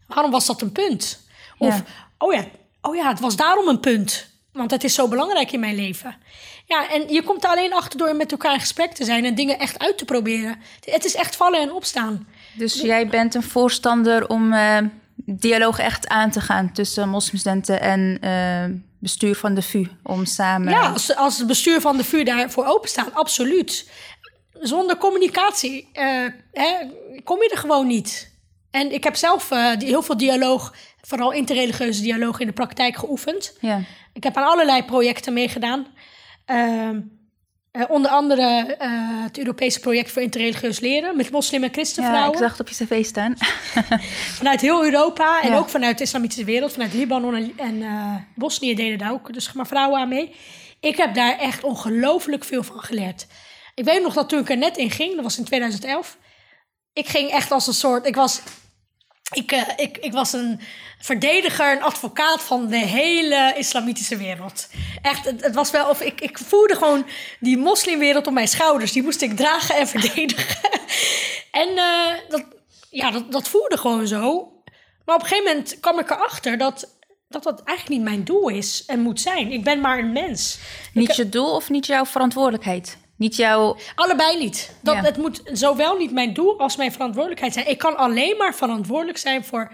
C: waarom was dat een punt? Of,
A: Ja.
C: Oh, ja, oh ja, het was daarom een punt. Want het is zo belangrijk in mijn leven. Ja, en je komt er alleen achter door met elkaar in gesprek te zijn... en dingen echt uit te proberen. Het is echt vallen en opstaan.
A: Dus jij bent een voorstander om eh, dialoog echt aan te gaan tussen moslimstudenten en eh, bestuur van de VU om samen.
C: Ja, als, als het bestuur van de VU daarvoor openstaat, absoluut. Zonder communicatie eh, hè, kom je er gewoon niet. En ik heb zelf heel veel dialoog, vooral interreligieuze dialoog in de praktijk geoefend.
A: Ja.
C: Ik heb aan allerlei projecten meegedaan. Ehm, eh, onder andere eh, het Europese project voor interreligieus leren met moslim- en
A: ja,
C: christenvrouwen.
A: ik zag het op je cv staan. <laughs>
C: Vanuit heel Europa en
A: Ja.
C: ook vanuit de islamitische wereld, vanuit Libanon en, en eh, Bosnië deden daar ook dus maar vrouwen aan mee. Ik heb daar echt ongelooflijk veel van geleerd. Ik weet nog dat toen ik er net in ging, dat was in 2011. Ik ging echt als een soort, ik was, ik, eh, ik, ik was een verdediger, een advocaat van de hele islamitische wereld. Echt, het, het was wel of ik, ik voelde gewoon die moslimwereld op mijn schouders. Die moest ik dragen en verdedigen. <laughs> en eh, dat, ja, dat, dat voelde gewoon zo. Maar op een gegeven moment kwam ik erachter dat, dat dat eigenlijk niet mijn doel is en moet zijn. Ik ben maar een mens.
A: niet je doel of niet jouw verantwoordelijkheid? Niet jouw.
C: Allebei niet. Dat,
A: Ja.
C: Het moet zowel niet mijn doel als mijn verantwoordelijkheid zijn. Ik kan alleen maar verantwoordelijk zijn voor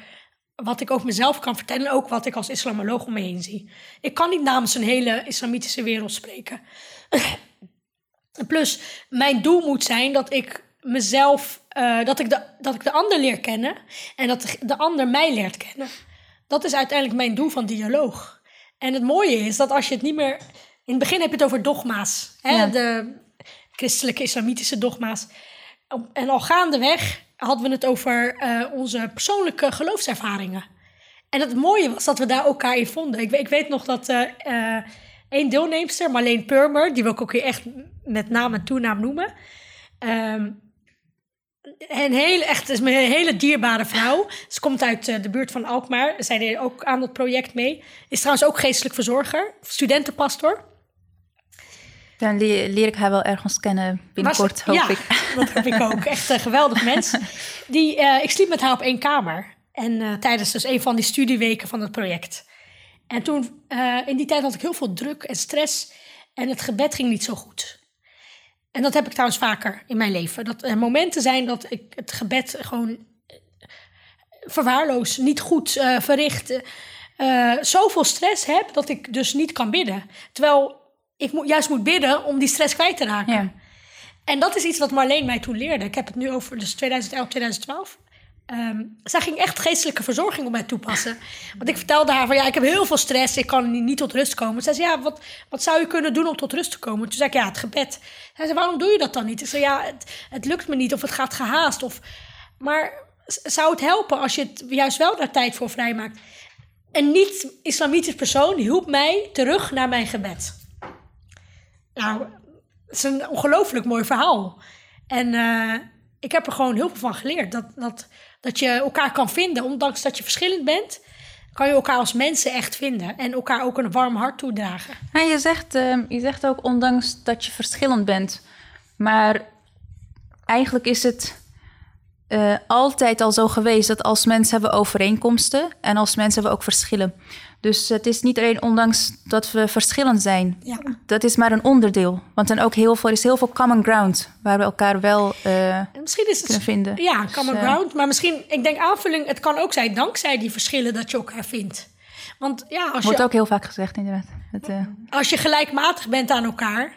C: wat ik over mezelf kan vertellen. En ook wat ik als islamoloog om me heen zie. Ik kan niet namens een hele islamitische wereld spreken. <laughs> Plus, mijn doel moet zijn dat ik mezelf, eh, dat, ik de, dat ik de ander leer kennen en dat de, de ander mij leert kennen. Dat is uiteindelijk mijn doel van dialoog. En het mooie is dat als je het niet meer. In het begin heb je het over dogma's, hè?
A: Ja.
C: de christelijke islamitische dogma's. En al gaandeweg hadden we het over eh, onze persoonlijke geloofservaringen. En het mooie was dat we daar elkaar in vonden. Ik, ik weet nog dat eh, één deelnemster, Marleen Purmer, die wil ik ook hier echt met naam en toenaam noemen. Ehm, een hele, echt, is een hele dierbare vrouw. Ze komt uit de buurt van Alkmaar. Zij deed ook aan dat project mee. Is trouwens ook geestelijk verzorger, studentenpastor.
A: Dan leer, leer ik haar wel ergens kennen binnenkort, hoop
C: ja,
A: ik.
C: dat heb ik ook. Echt een geweldig mens. Die, eh, ik sliep met haar op één kamer. En eh, tijdens dus een van die studieweken van het project. En toen, eh, in die tijd had ik heel veel druk en stress. En het gebed ging niet zo goed. En dat heb ik trouwens vaker in mijn leven. Dat er momenten zijn dat ik het gebed gewoon verwaarloos, niet goed verricht. zoveel stress heb dat ik dus niet kan bidden. Terwijl ik moet, juist moet bidden om die stress kwijt te raken.
A: Ja.
C: En dat is iets wat Marleen mij toen leerde. Ik heb het nu over dus 2011, 2012. Ehm, zij ging echt geestelijke verzorging op mij toepassen. Want ik vertelde haar van ja, ik heb heel veel stress, ik kan niet, tot rust komen. Zij zei ja, wat, wat zou je kunnen doen om tot rust te komen? Toen zei ik ja, het gebed. Zij zei waarom doe je dat dan niet? Ik zei ja, het, het lukt me niet of het gaat gehaast. Of, maar zou het helpen als je het juist wel daar tijd voor vrijmaakt? Een niet-islamitisch persoon hielp mij terug naar mijn gebed. Nou, het is een ongelooflijk mooi verhaal. En eh, ik heb er gewoon heel veel van geleerd. Dat, dat, dat je elkaar kan vinden. Ondanks dat je verschillend bent, kan je elkaar als mensen echt vinden. En elkaar ook een warm hart toedragen.
A: Ja, je, zegt, eh, je zegt ook ondanks dat je verschillend bent. Maar eigenlijk is het eh, altijd al zo geweest dat als mensen hebben overeenkomsten en als mensen hebben ook verschillen. Dus het is niet alleen ondanks dat we verschillend zijn.
C: Ja.
A: Dat is maar een onderdeel. Want dan ook heel veel, er is heel veel common ground waar we elkaar wel eh,
C: En misschien is het...
A: kunnen vinden.
C: Ja, common
A: Dus, eh,
C: ground. Maar misschien, ik denk aanvulling, het kan ook zijn dankzij die verschillen dat je elkaar vindt. Want ja, als
A: Wordt
C: je,
A: ook heel vaak gezegd, inderdaad. Het,
C: als je gelijkmatig bent aan elkaar,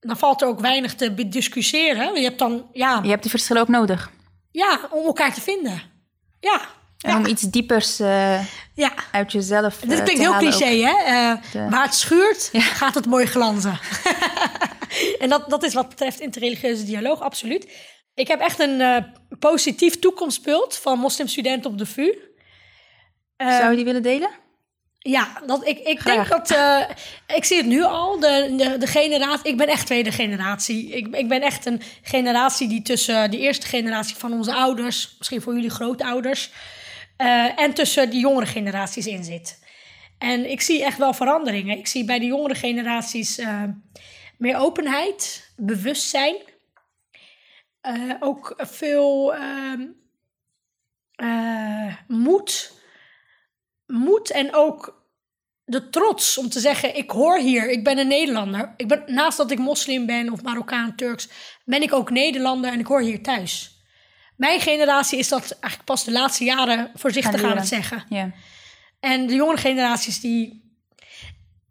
C: dan valt er ook weinig te bediscussiëren. Je hebt dan, ja,
A: je hebt die verschillen ook nodig.
C: Ja om elkaar te vinden. Ja,
A: En
C: ja,
A: om iets diepers eh,
C: ja.
A: uit jezelf
C: Dit
A: eh,
C: klinkt heel
A: ook.
C: cliché, hè? Eh,
A: De-
C: Waar het schuurt, gaat het mooi glanzen. <laughs> en dat, dat is wat betreft interreligieuze dialoog, absoluut. Ik heb echt een positief toekomstbeeld van moslimstudenten op de VU.
A: Zou je die willen delen?
C: Ja, dat, ik, ik
A: Graag.
C: denk dat. eh, ik zie het nu al. De, de, de generatie. Ik ben echt tweede generatie. Ik, ik ben echt een generatie die tussen de eerste generatie van onze ouders, misschien voor jullie grootouders, eh, en tussen die jongere generaties in zit. En ik zie echt wel veranderingen. Ik zie bij de jongere generaties eh, meer openheid, bewustzijn. Ook veel ehm, eh, moed. Moed en ook de trots om te zeggen: ik hoor hier, ik ben een Nederlander. Ik ben, naast dat ik moslim ben of Marokkaan, Turks, ben ik ook Nederlander en ik hoor hier thuis. Mijn generatie is dat eigenlijk pas de laatste jaren voorzichtig
A: Gaan
C: aan het zeggen.
A: Ja.
C: En de jongere generaties die.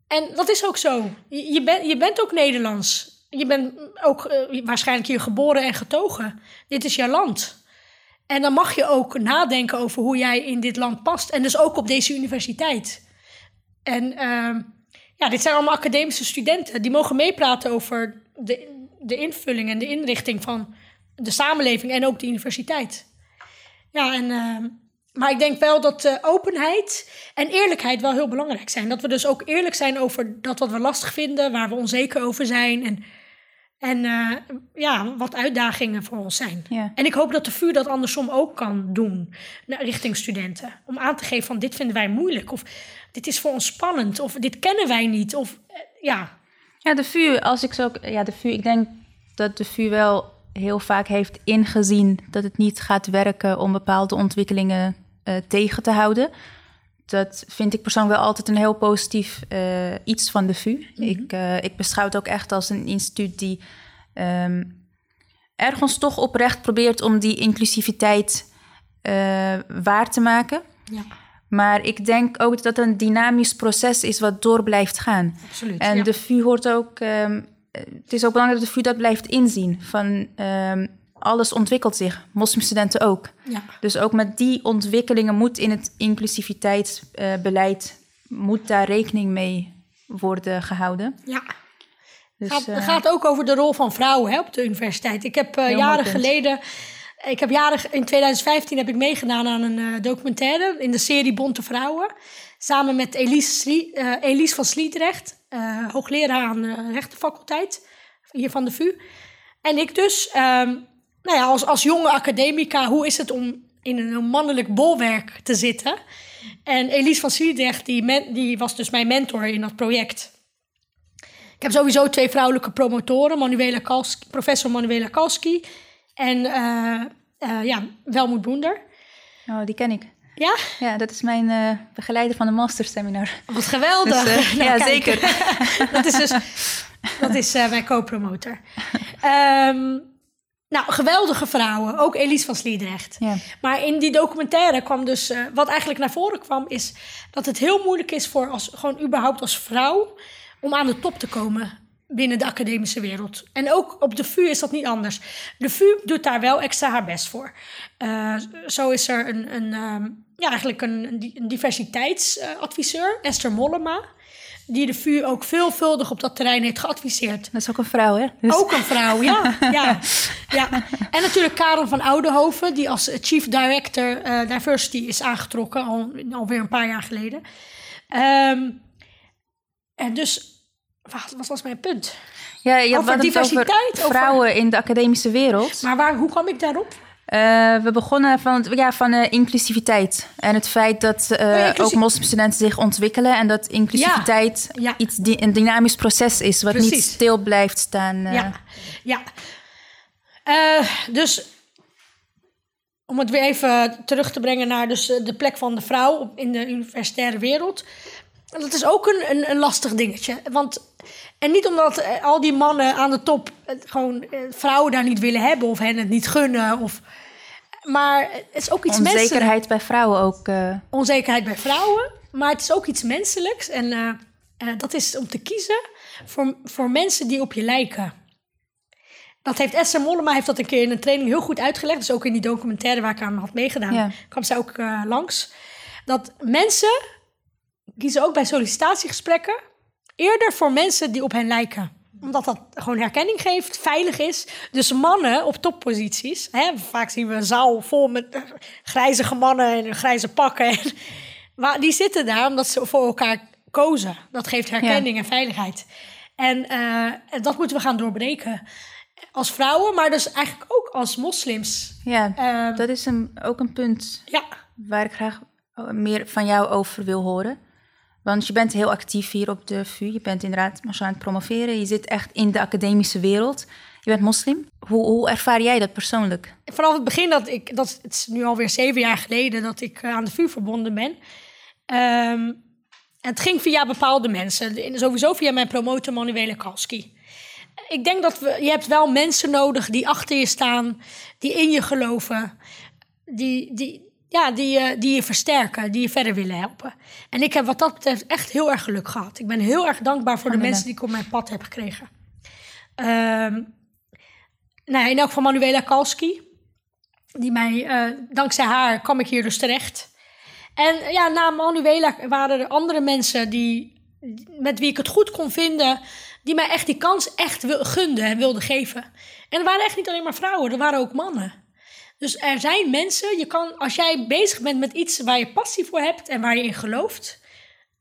C: En dat is ook zo. Je, je, bent je bent ook Nederlands. Je bent ook eh, waarschijnlijk hier geboren en getogen. Dit is jouw land. En dan mag je ook nadenken over hoe jij in dit land past. En dus ook op deze universiteit. En ehm, ja, dit zijn allemaal academische studenten. Die mogen meepraten over de, de invulling en de inrichting van de samenleving en ook de universiteit. Ja, en, ehm, maar ik denk wel dat openheid en eerlijkheid wel heel belangrijk zijn. Dat we dus ook eerlijk zijn over dat wat we lastig vinden, waar we onzeker over zijn. En, en eh, ja, wat uitdagingen voor ons zijn.
A: Ja.
C: En ik hoop dat de VU dat andersom ook kan doen naar- richting studenten. Om aan te geven van dit vinden wij moeilijk. Of dit is voor ons spannend. Of dit kennen wij niet. Of eh, ja,
A: Ja, de VU, als ik zo. Ja, de VU, ik denk dat de VU wel heel vaak heeft ingezien dat het niet gaat werken om bepaalde ontwikkelingen eh, tegen te houden. Dat vind ik persoonlijk wel altijd een heel positief eh, iets van de VU. ik, eh, ik beschouw het ook echt als een instituut die ehm, ergens toch oprecht probeert om die inclusiviteit eh, waar te maken.
C: ja
A: Maar ik denk ook dat het een dynamisch proces is wat door blijft gaan.
C: absoluut.
A: En
C: ja.
A: de VU hoort ook. ehm, het is ook belangrijk dat de VU dat blijft inzien. Van ehm, alles ontwikkelt zich, moslimstudenten ook.
C: ja.
A: Dus ook met die ontwikkelingen moet in het inclusiviteitsbeleid moet daar rekening mee worden gehouden.
C: ja.
A: Dus,
C: gaat,
A: eh,
C: het gaat ook over de rol van vrouwen hè, op de universiteit. Ik heb eh, jaren geleden, ik heb jaren, in 2015 heb ik meegedaan aan een eh, documentaire in de serie Bonte Vrouwen. Samen met Elise, eh, Elise van Sliedrecht, eh, hoogleraar aan de rechtenfaculteit hier van de VU. En ik dus, ehm, nou ja, als, als jonge academica, hoe is het om in een mannelijk bolwerk te zitten? En Elise van Sliedrecht, die, men- die was dus mijn mentor in dat project. Ik heb sowieso twee vrouwelijke promotoren, Manuela Kalski, professor Manuela Kalski en eh, eh, ja, Welmoed Boender.
A: oh, die ken ik.
C: Ja,
A: Ja, dat is mijn eh, begeleider van de masterseminar.
C: wat geweldig.
A: Dus,
C: Nou,
A: ja,
C: kijk.
A: zeker. <laughs>
C: dat is dus dat is mijn co-promotor. Ehm, nou, geweldige vrouwen, ook Elise van Sliedrecht.
A: Ja.
C: Maar in die documentaire kwam dus, eh, wat eigenlijk naar voren kwam, is dat het heel moeilijk is voor als, gewoon überhaupt als vrouw om aan de top te komen binnen de academische wereld. En ook op de VU is dat niet anders. De VU doet daar wel extra haar best voor. Eh, zo is er een, een, ehm, ja, eigenlijk een, een di- een diversiteitsadviseur, Esther Mollema, die de VU ook veelvuldig op dat terrein heeft geadviseerd.
A: Dat is ook een vrouw, hè? Dus-
C: Ook een vrouw, ja. <laughs> ja, ja. En natuurlijk Karen van Oudenhoven, die als Chief Director eh, Diversity is aangetrokken, al, alweer een paar jaar geleden. Ehm, en dus, wat, wat was mijn punt?
A: Ja, je
C: Over diversiteit,
A: over
C: over-
A: vrouwen in de academische wereld.
C: Maar waar, hoe kwam ik daarop?
A: Eh, we begonnen van, ja, van eh, inclusiviteit. En het feit dat eh,
C: Oh ja,
A: ook moslimstudenten zich ontwikkelen. En dat inclusiviteit
C: Ja.
A: Iets een dynamisch proces is. Wat niet stil blijft staan.
C: Ja, ja. Dus om het weer even terug te brengen naar dus de plek van de vrouw in de universitaire wereld. Dat is ook een, een, een lastig dingetje. Want, en niet omdat al die mannen aan de top gewoon vrouwen daar niet willen hebben of hen het niet gunnen. Of, maar het is ook iets menselijks
A: Onzekerheid bij vrouwen ook. eh,
C: onzekerheid bij vrouwen. Maar het is ook iets menselijks. En eh, eh, dat is om te kiezen voor, voor mensen die op je lijken. Dat heeft Esther Mollema heeft dat een keer in een training heel goed uitgelegd. Dus ook in die documentaire waar ik aan had meegedaan,
A: Ja.
C: kwam zij ook langs. Dat mensen kiezen ook bij sollicitatiegesprekken eerder voor mensen die op hen lijken omdat dat gewoon herkenning geeft, veilig is. Dus mannen op topposities. Hè, vaak zien we een zaal vol met grijzige mannen en grijze pakken. <laughs> Waar, die zitten daar omdat ze voor elkaar kozen. Dat geeft herkenning en veiligheid. En eh, dat moeten we gaan doorbreken. Als vrouwen, maar dus eigenlijk ook als moslims.
A: Ja,
C: Ehm,
A: dat is een, ook een punt
C: Ja,
A: waar ik graag meer van jou over wil horen. Want je bent heel actief hier op de VU. Je bent inderdaad aan het promoveren. Je zit echt in de academische wereld. Je bent moslim. Hoe, ervaar jij dat persoonlijk?
C: vanaf het begin dat ik, dat het is nu alweer zeven jaar geleden dat ik eh, aan de VU verbonden ben. Ehm, het ging via bepaalde mensen. Sowieso via mijn promotor Manuele Kalski. Ik denk dat je hebt wel mensen nodig die achter je staan, die in je geloven, die, die, ja, die, je- die je versterken, die je verder willen helpen. En ik heb wat dat betreft echt heel erg geluk gehad. Ik ben heel erg dankbaar voor de mensen die ik op mijn pad heb gekregen. Ehm, nou, in elk geval Manuela Kalski. Die mij, eh, dankzij haar kwam ik hier dus terecht. En ja, na Manuela waren er andere mensen die, met wie ik het goed kon vinden, die mij echt die kans echt gunden en wilden geven. En er waren echt niet alleen maar vrouwen, er waren ook mannen. Dus er zijn mensen, je kan, als jij bezig bent met iets waar je passie voor hebt en waar je in gelooft.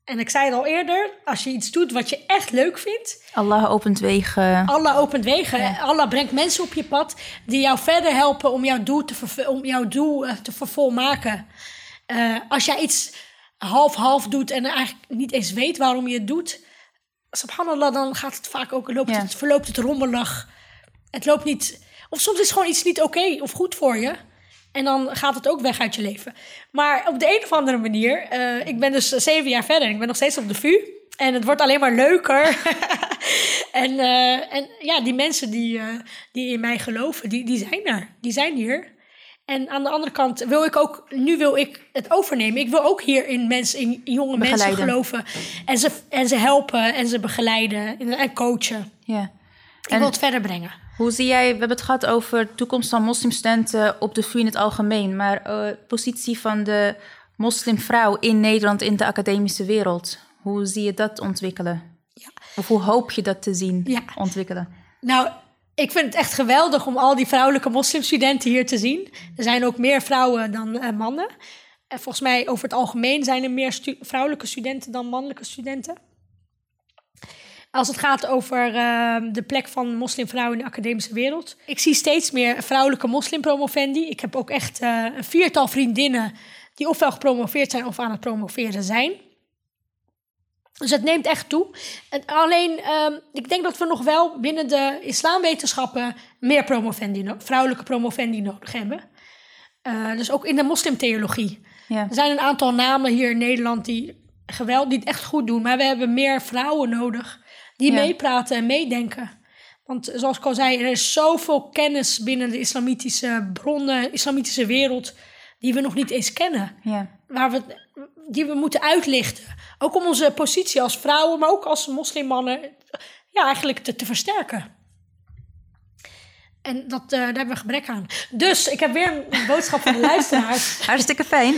C: En ik zei het al eerder, als je iets doet wat je echt leuk vindt,
A: Allah opent wegen.
C: Allah opent wegen. Allah brengt mensen op je pad die jou verder helpen om jouw doel te, om jouw doel, eh, te vervolmaken. Eh, als jij iets half-half doet en eigenlijk niet eens weet waarom je het doet, subhanallah, dan gaat het vaak ook, loopt
A: Ja.
C: het, verloopt het rommelig. Het loopt niet, of soms is gewoon iets niet oké of goed voor je. En dan gaat het ook weg uit je leven. Maar op de een of andere manier, eh, ik ben dus zeven jaar verder en ik ben nog steeds op de VU. En het wordt alleen maar leuker. <laughs> en, eh, en ja, die mensen die, eh, die in mij geloven, die, die zijn er. Die zijn hier. En aan de andere kant wil ik ook, nu wil ik het overnemen. Ik wil ook hier in, mensen, in jonge mensen geloven. En ze, en ze helpen en ze begeleiden en- en coachen.
A: Ja.
C: Ik
A: En-
C: wil het verder brengen.
A: Hoe zie jij, we hebben het gehad over de toekomst van moslimstudenten op de VU in het algemeen, maar eh positie van de moslimvrouw in Nederland in de academische wereld. Hoe zie je dat ontwikkelen?
C: Ja.
A: Of hoe hoop je dat te zien
C: Ja.
A: ontwikkelen?
C: Nou, ik vind het echt geweldig om al die vrouwelijke moslimstudenten hier te zien. Er zijn ook meer vrouwen dan eh, mannen. En volgens mij over het algemeen zijn er meer stu- vrouwelijke studenten dan mannelijke studenten. Als het gaat over eh, de plek van moslimvrouwen in de academische wereld. Ik zie steeds meer vrouwelijke moslimpromovendi. Ik heb ook echt eh, een viertal vriendinnen die ofwel gepromoveerd zijn of aan het promoveren zijn. Dus het neemt echt toe. En alleen, ehm, ik denk dat we nog wel binnen de islamwetenschappen meer promovendi, vrouwelijke promovendi nodig hebben. Eh, dus ook in de moslimtheologie.
A: Ja.
C: Er zijn een aantal namen hier in Nederland die, geweld, die het echt goed doen. Maar we hebben meer vrouwen nodig die
A: Ja.
C: meepraten en meedenken. Want zoals ik al zei, er is zoveel kennis binnen de islamitische bronnen, islamitische wereld, die we nog niet eens kennen
A: Ja.
C: waar we, die we moeten uitlichten. Ook om onze positie als vrouwen, maar ook als moslimmannen, ja, eigenlijk te, te versterken. En dat, eh, daar hebben we gebrek aan. Dus ik heb weer een boodschap van de <laughs> luisteraars.
A: Hartstikke fijn.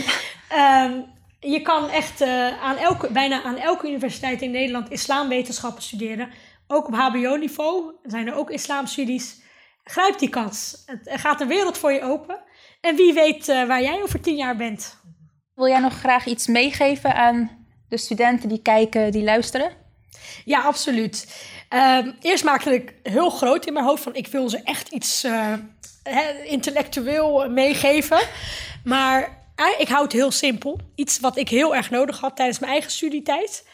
C: Ehm, je kan echt eh, aan elke, bijna aan elke universiteit in Nederland islamwetenschappen studeren. Ook op HBO-niveau zijn er ook islamstudies. Grijp die kans. Het er gaat de wereld voor je open. En wie weet eh, waar jij over tien jaar bent.
A: Wil jij nog graag iets meegeven aan de studenten die kijken, die luisteren?
C: Ja, absoluut. Ehm, eerst maakte ik heel groot in mijn hoofd van ik wil ze echt iets eh, intellectueel meegeven. Maar ik hou het heel simpel. Iets wat ik heel erg nodig had tijdens mijn eigen studietijd,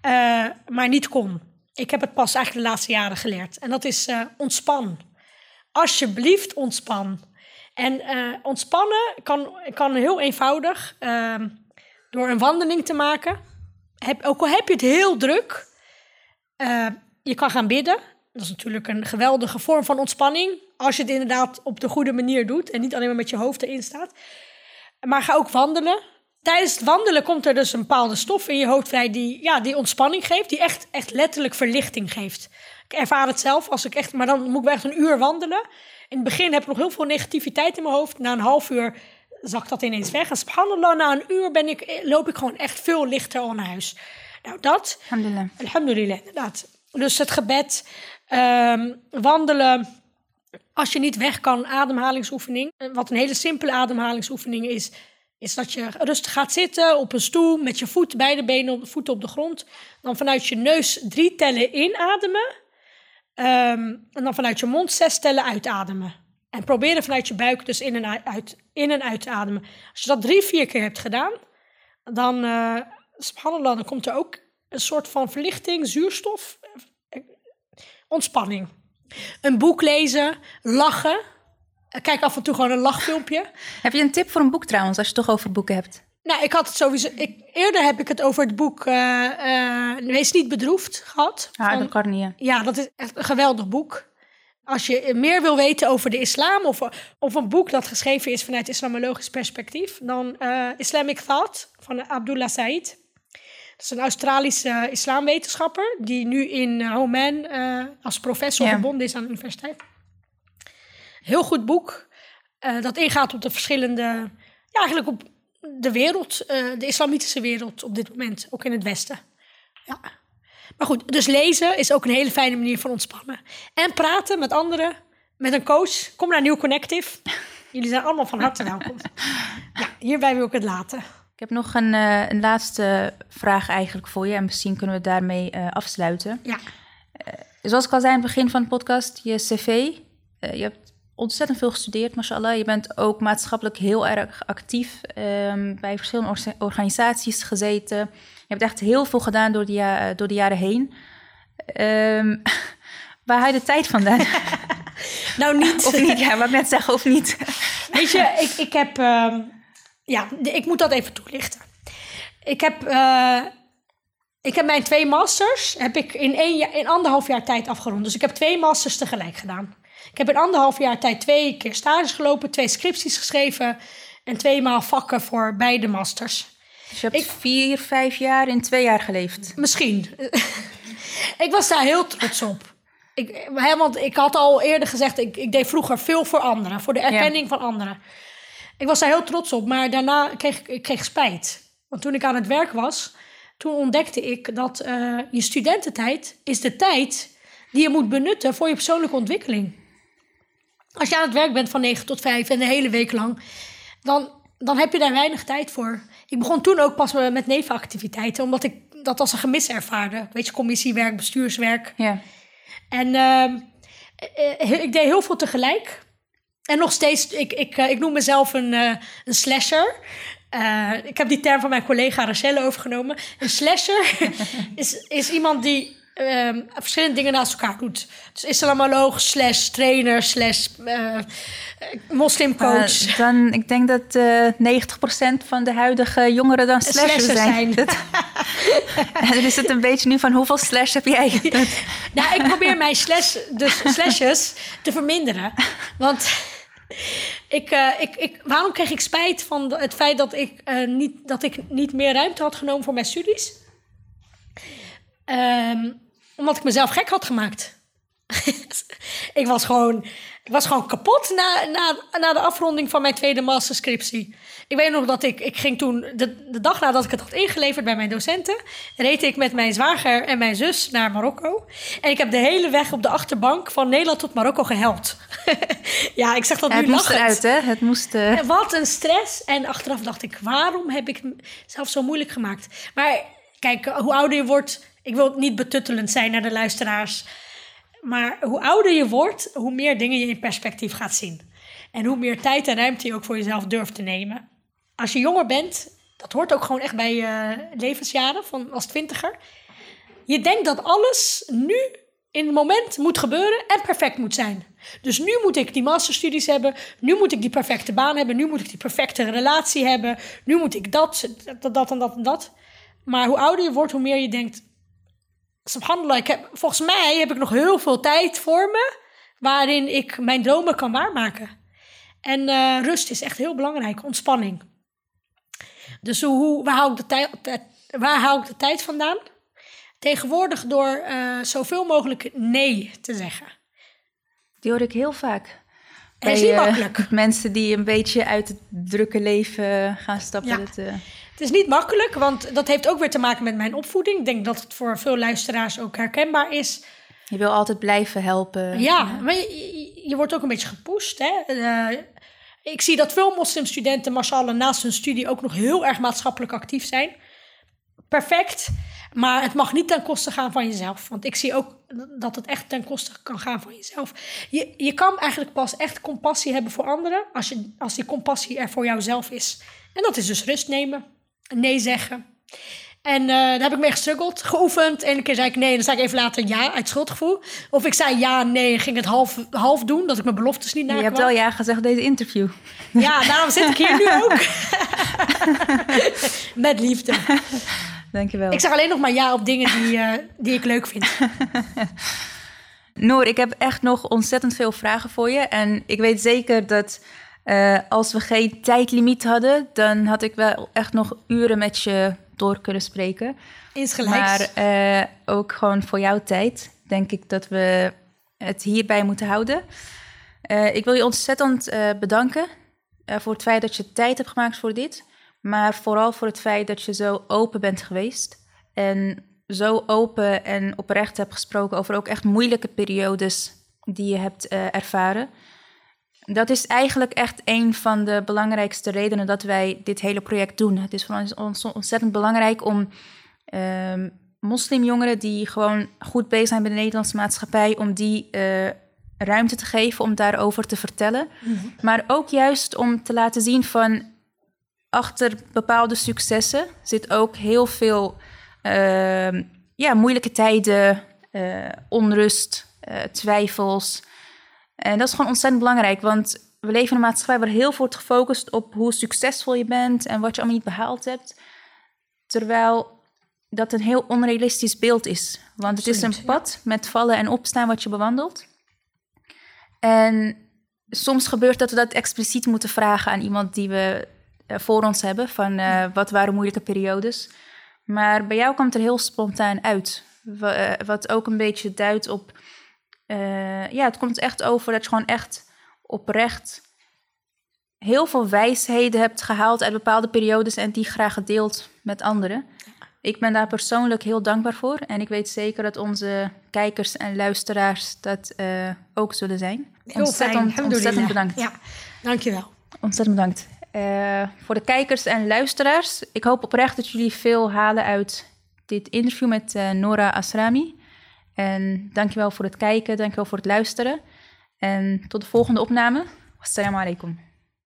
C: eh, maar niet kon. Ik heb het pas eigenlijk de laatste jaren geleerd. En dat is eh, ontspan. Alsjeblieft, ontspan. En eh, ontspannen kan, kan heel eenvoudig ehm, door een wandeling te maken. Heb, ook al heb je het heel druk, je kan gaan bidden. Dat is natuurlijk een geweldige vorm van ontspanning. Als je het inderdaad op de goede manier doet en niet alleen maar met je hoofd erin staat. Maar ga ook wandelen. Tijdens het wandelen komt er dus een bepaalde stof in je hoofd vrij die, ja, die ontspanning geeft. Die echt, echt letterlijk verlichting geeft. Ik ervaar het zelf als ik echt, maar dan moet ik wel echt een uur wandelen. In het begin heb ik nog heel veel negativiteit in mijn hoofd. Na een half uur zakt dat ineens weg. En subhanallah, na een uur ben ik, loop ik gewoon echt veel lichter al naar huis. Nou, dat.
A: Alhamdulillah.
C: Alhamdulillah, inderdaad. Dus het gebed, ehm, wandelen. Als je niet weg kan, ademhalingsoefening. Wat een hele simpele ademhalingsoefening is. is dat je rustig gaat zitten op een stoel met je voet, beide benen, op- voeten op de grond. Dan vanuit je neus drie tellen inademen. Ehm, en dan vanuit je mond zes tellen uitademen. En proberen vanuit je buik dus in en uit, in en uit te ademen. Als je dat drie, vier keer hebt gedaan, dan, eh subhanallah, dan komt er ook een soort van verlichting, zuurstof, eh, ontspanning. Een boek lezen, lachen. Kijk af en toe gewoon een lachfilmpje.
A: Heb je een tip voor een boek trouwens, als je het toch over boeken hebt?
C: Nou, ik had het sowieso. Ik, eerder heb ik het over het boek eh, eh, Wees niet bedroefd gehad. Van-
A: dat kan niet.
C: ja, dat is echt een geweldig boek. Als je meer wil weten over de islam of, of een boek dat geschreven is vanuit islamologisch perspectief, dan eh, Islamic Thought van Abdullah Said. Dat is een Australische islamwetenschapper die nu in eh, Oman eh, als professor verbonden is aan de universiteit. Heel goed boek eh, dat ingaat op de verschillende, ja, eigenlijk op de wereld, eh, de islamitische wereld op dit moment, ook in het Westen. Ja. Maar goed, dus lezen is ook een hele fijne manier van ontspannen. En praten met anderen, met een coach. Kom naar Nieuw Connective. <laughs> Jullie zijn allemaal van harte welkom. Ja, hierbij wil ik het laten.
A: Ik heb nog een, eh, een laatste vraag eigenlijk voor je. En misschien kunnen we daarmee eh, afsluiten.
C: Ja,
A: Zoals ik al zei aan het begin van de podcast, je cv. eh, je hebt ontzettend veel gestudeerd, mashallah. Je bent ook maatschappelijk heel erg actief. ehm, bij verschillende orga- organisaties gezeten. Je hebt echt heel veel gedaan door de, ja- door de jaren heen. Ehm, <laughs> waar haal je de tijd vandaan? <laughs> <laughs>
C: nou niet.
A: of niet? Ja, wat net zeggen, of niet?
C: Weet je, ik, ik heb... ehm, ja, ik moet dat even toelichten. Ik heb, eh, ik heb mijn twee masters heb ik in, één jaar, in anderhalf jaar tijd afgerond. Dus ik heb twee masters tegelijk gedaan. Ik heb in anderhalf jaar tijd twee keer stages gelopen, twee scripties geschreven... en tweemaal vakken voor beide masters.
A: Dus je hebt vier, vijf jaar in twee jaar geleefd.
C: Misschien. <laughs> ik was daar heel trots op. Ik, hè, want ik had al eerder gezegd, ik, ik deed vroeger veel voor anderen, voor de erkenning van anderen. Ik was daar heel trots op, maar daarna kreeg ik, kreeg spijt. Want toen ik aan het werk was, toen ontdekte ik dat eh, je studententijd is de tijd die je moet benutten voor je persoonlijke ontwikkeling. Als je aan het werk bent van 9 tot 5 en de hele week lang, dan, dan heb je daar weinig tijd voor. Ik begon toen ook pas met nevenactiviteiten, omdat ik dat als een gemis ervaarde. Weet je, commissiewerk, bestuurswerk.
A: Ja.
C: En ehm, eh, eh, ik deed heel veel tegelijk. En nog steeds, ik, ik, eh, ik noem mezelf een, eh, een slasher. Eh, ik heb die term van mijn collega Rachelle overgenomen. Een slasher <laughs> is, is iemand die ehm, verschillende dingen naast elkaar doet. Dus islamoloog, slash trainer, slash moslimcoach.
A: Uh, dan, ik denk dat uh, 90% van de huidige jongeren dan slashers zijn.
C: zijn.
A: En dan <laughs> <laughs> is het een beetje nu van hoeveel slash heb jij?
C: nou, ik probeer mijn slash, dus slashes te verminderen. Want ik, uh, ik, ik, waarom kreeg ik spijt van het feit dat ik, uh, niet, dat ik niet meer ruimte had genomen voor mijn studies? Um, omdat ik mezelf gek had gemaakt. <laughs> ik, was gewoon, ik was gewoon kapot na, na, na de afronding van mijn tweede masterscriptie. Ik weet nog dat ik, ik ging toen, de, de dag nadat ik het had ingeleverd bij mijn docenten, reed ik met mijn zwager en mijn zus naar Marokko. En ik heb de hele weg op de achterbank van Nederland tot Marokko gehelpt. <laughs> ja, ik zeg dat
A: ja,
C: nu
A: het moest
C: lachend.
A: eruit, hè? Het moest... Uh...
C: Wat een stress. En achteraf dacht ik, waarom heb ik het zelf zo moeilijk gemaakt? Maar kijk, hoe ouder je wordt, ik wil niet betuttelend zijn naar de luisteraars. Maar hoe ouder je wordt, hoe meer dingen je in perspectief gaat zien. En hoe meer tijd en ruimte je ook voor jezelf durft te nemen. Als je jonger bent, dat hoort ook gewoon echt bij je levensjaren van als twintiger. Je denkt dat alles nu in het moment moet gebeuren en perfect moet zijn. Dus nu moet ik die masterstudies hebben, nu moet ik die perfecte baan hebben, nu moet ik die perfecte relatie hebben, nu moet ik dat, dat, dat en dat en dat. Maar hoe ouder je wordt, hoe meer je denkt, subhanallah, ik heb, volgens mij heb ik nog heel veel tijd voor me waarin ik mijn dromen kan waarmaken. En uh, rust is echt heel belangrijk, ontspanning. Dus hoe, waar, hou ik de tijd, waar hou ik de tijd vandaan? Tegenwoordig door uh, zoveel mogelijk nee te zeggen.
A: Die hoor ik heel vaak.
C: En is niet uh, makkelijk. <laughs>
A: Mensen die een beetje uit het drukke leven gaan stappen.
C: Ja. Het is niet makkelijk, want dat heeft ook weer te maken met mijn opvoeding. Ik denk dat het voor veel luisteraars ook herkenbaar is.
A: Je wil altijd blijven helpen.
C: Ja, maar je, wordt ook een beetje gepusht. Hè? Uh, ik zie dat veel moslimstudenten, mashallah, naast hun studie ook nog heel erg maatschappelijk actief zijn. Perfect. Maar het mag niet ten koste gaan van jezelf. Want ik zie ook dat het echt ten koste kan gaan van jezelf. Je, je kan eigenlijk pas echt compassie hebben voor anderen als, je, als die compassie er voor jouzelf is. En dat is dus rust nemen, nee zeggen. En uh, daar heb ik mee gestruggeld, geoefend. Eén keer zei ik nee, dan zei ik even later ja, uit schuldgevoel. Of ik zei ja, nee, en ging het half, half doen, dat ik mijn beloftes niet nakwam.
A: Je hebt wel ja gezegd deze interview.
C: Ja, daarom zit ik hier nu ook. <laughs> Met liefde.
A: Dankjewel.
C: Ik zeg alleen nog maar ja op dingen die, uh, die ik leuk vind. <laughs>
A: Noor, ik heb echt nog ontzettend veel vragen voor je. En ik weet zeker dat uh, als we geen tijdlimiet hadden, dan had ik wel echt nog uren met je door kunnen spreken.
C: Insgelijks.
A: Maar uh, ook gewoon voor jouw tijd denk ik dat we het hierbij moeten houden. Uh, ik wil je ontzettend bedanken voor het feit dat je tijd hebt gemaakt voor dit. Maar vooral voor het feit dat je zo open bent geweest. En zo open en oprecht hebt gesproken over ook echt moeilijke periodes die je hebt ervaren. Dat is eigenlijk echt een van de belangrijkste redenen dat wij dit hele project doen. Het is voor ons ontzettend belangrijk om uh, moslimjongeren die gewoon goed bezig zijn bij de Nederlandse maatschappij, om die uh, ruimte te geven om daarover te vertellen. Mm-hmm. Maar ook juist om te laten zien van achter bepaalde successen zit ook heel veel uh, ja, moeilijke tijden, uh, onrust, twijfels. En dat is gewoon ontzettend belangrijk, want we leven in een maatschappij waar heel veel wordt gefocust op hoe succesvol je bent en wat je allemaal niet behaald hebt. Terwijl dat een heel onrealistisch beeld is. Want het is een pad met vallen en opstaan wat je bewandelt. En soms gebeurt dat we dat expliciet moeten vragen aan iemand die we voor ons hebben. Van uh, wat waren moeilijke periodes. Maar bij jou komt er heel spontaan uit. Wat ook een beetje duidt op uh, ja, het komt echt over dat je gewoon echt oprecht heel veel wijsheden hebt gehaald uit bepaalde periodes en die graag gedeeld met anderen. Ik ben daar persoonlijk heel dankbaar voor en ik weet zeker dat onze kijkers en luisteraars dat uh, ook zullen zijn.
C: Heel
A: ontzettend,
C: fijn.
A: ontzettend bedankt.
C: Ja, dankjewel.
A: Ontzettend bedankt. Uh, voor de kijkers en luisteraars, ik hoop oprecht dat jullie veel halen uit dit interview met uh, Nora Asrami. En dankjewel voor het kijken, dankjewel voor het luisteren. En tot de volgende opname. Wassalamu alaikum.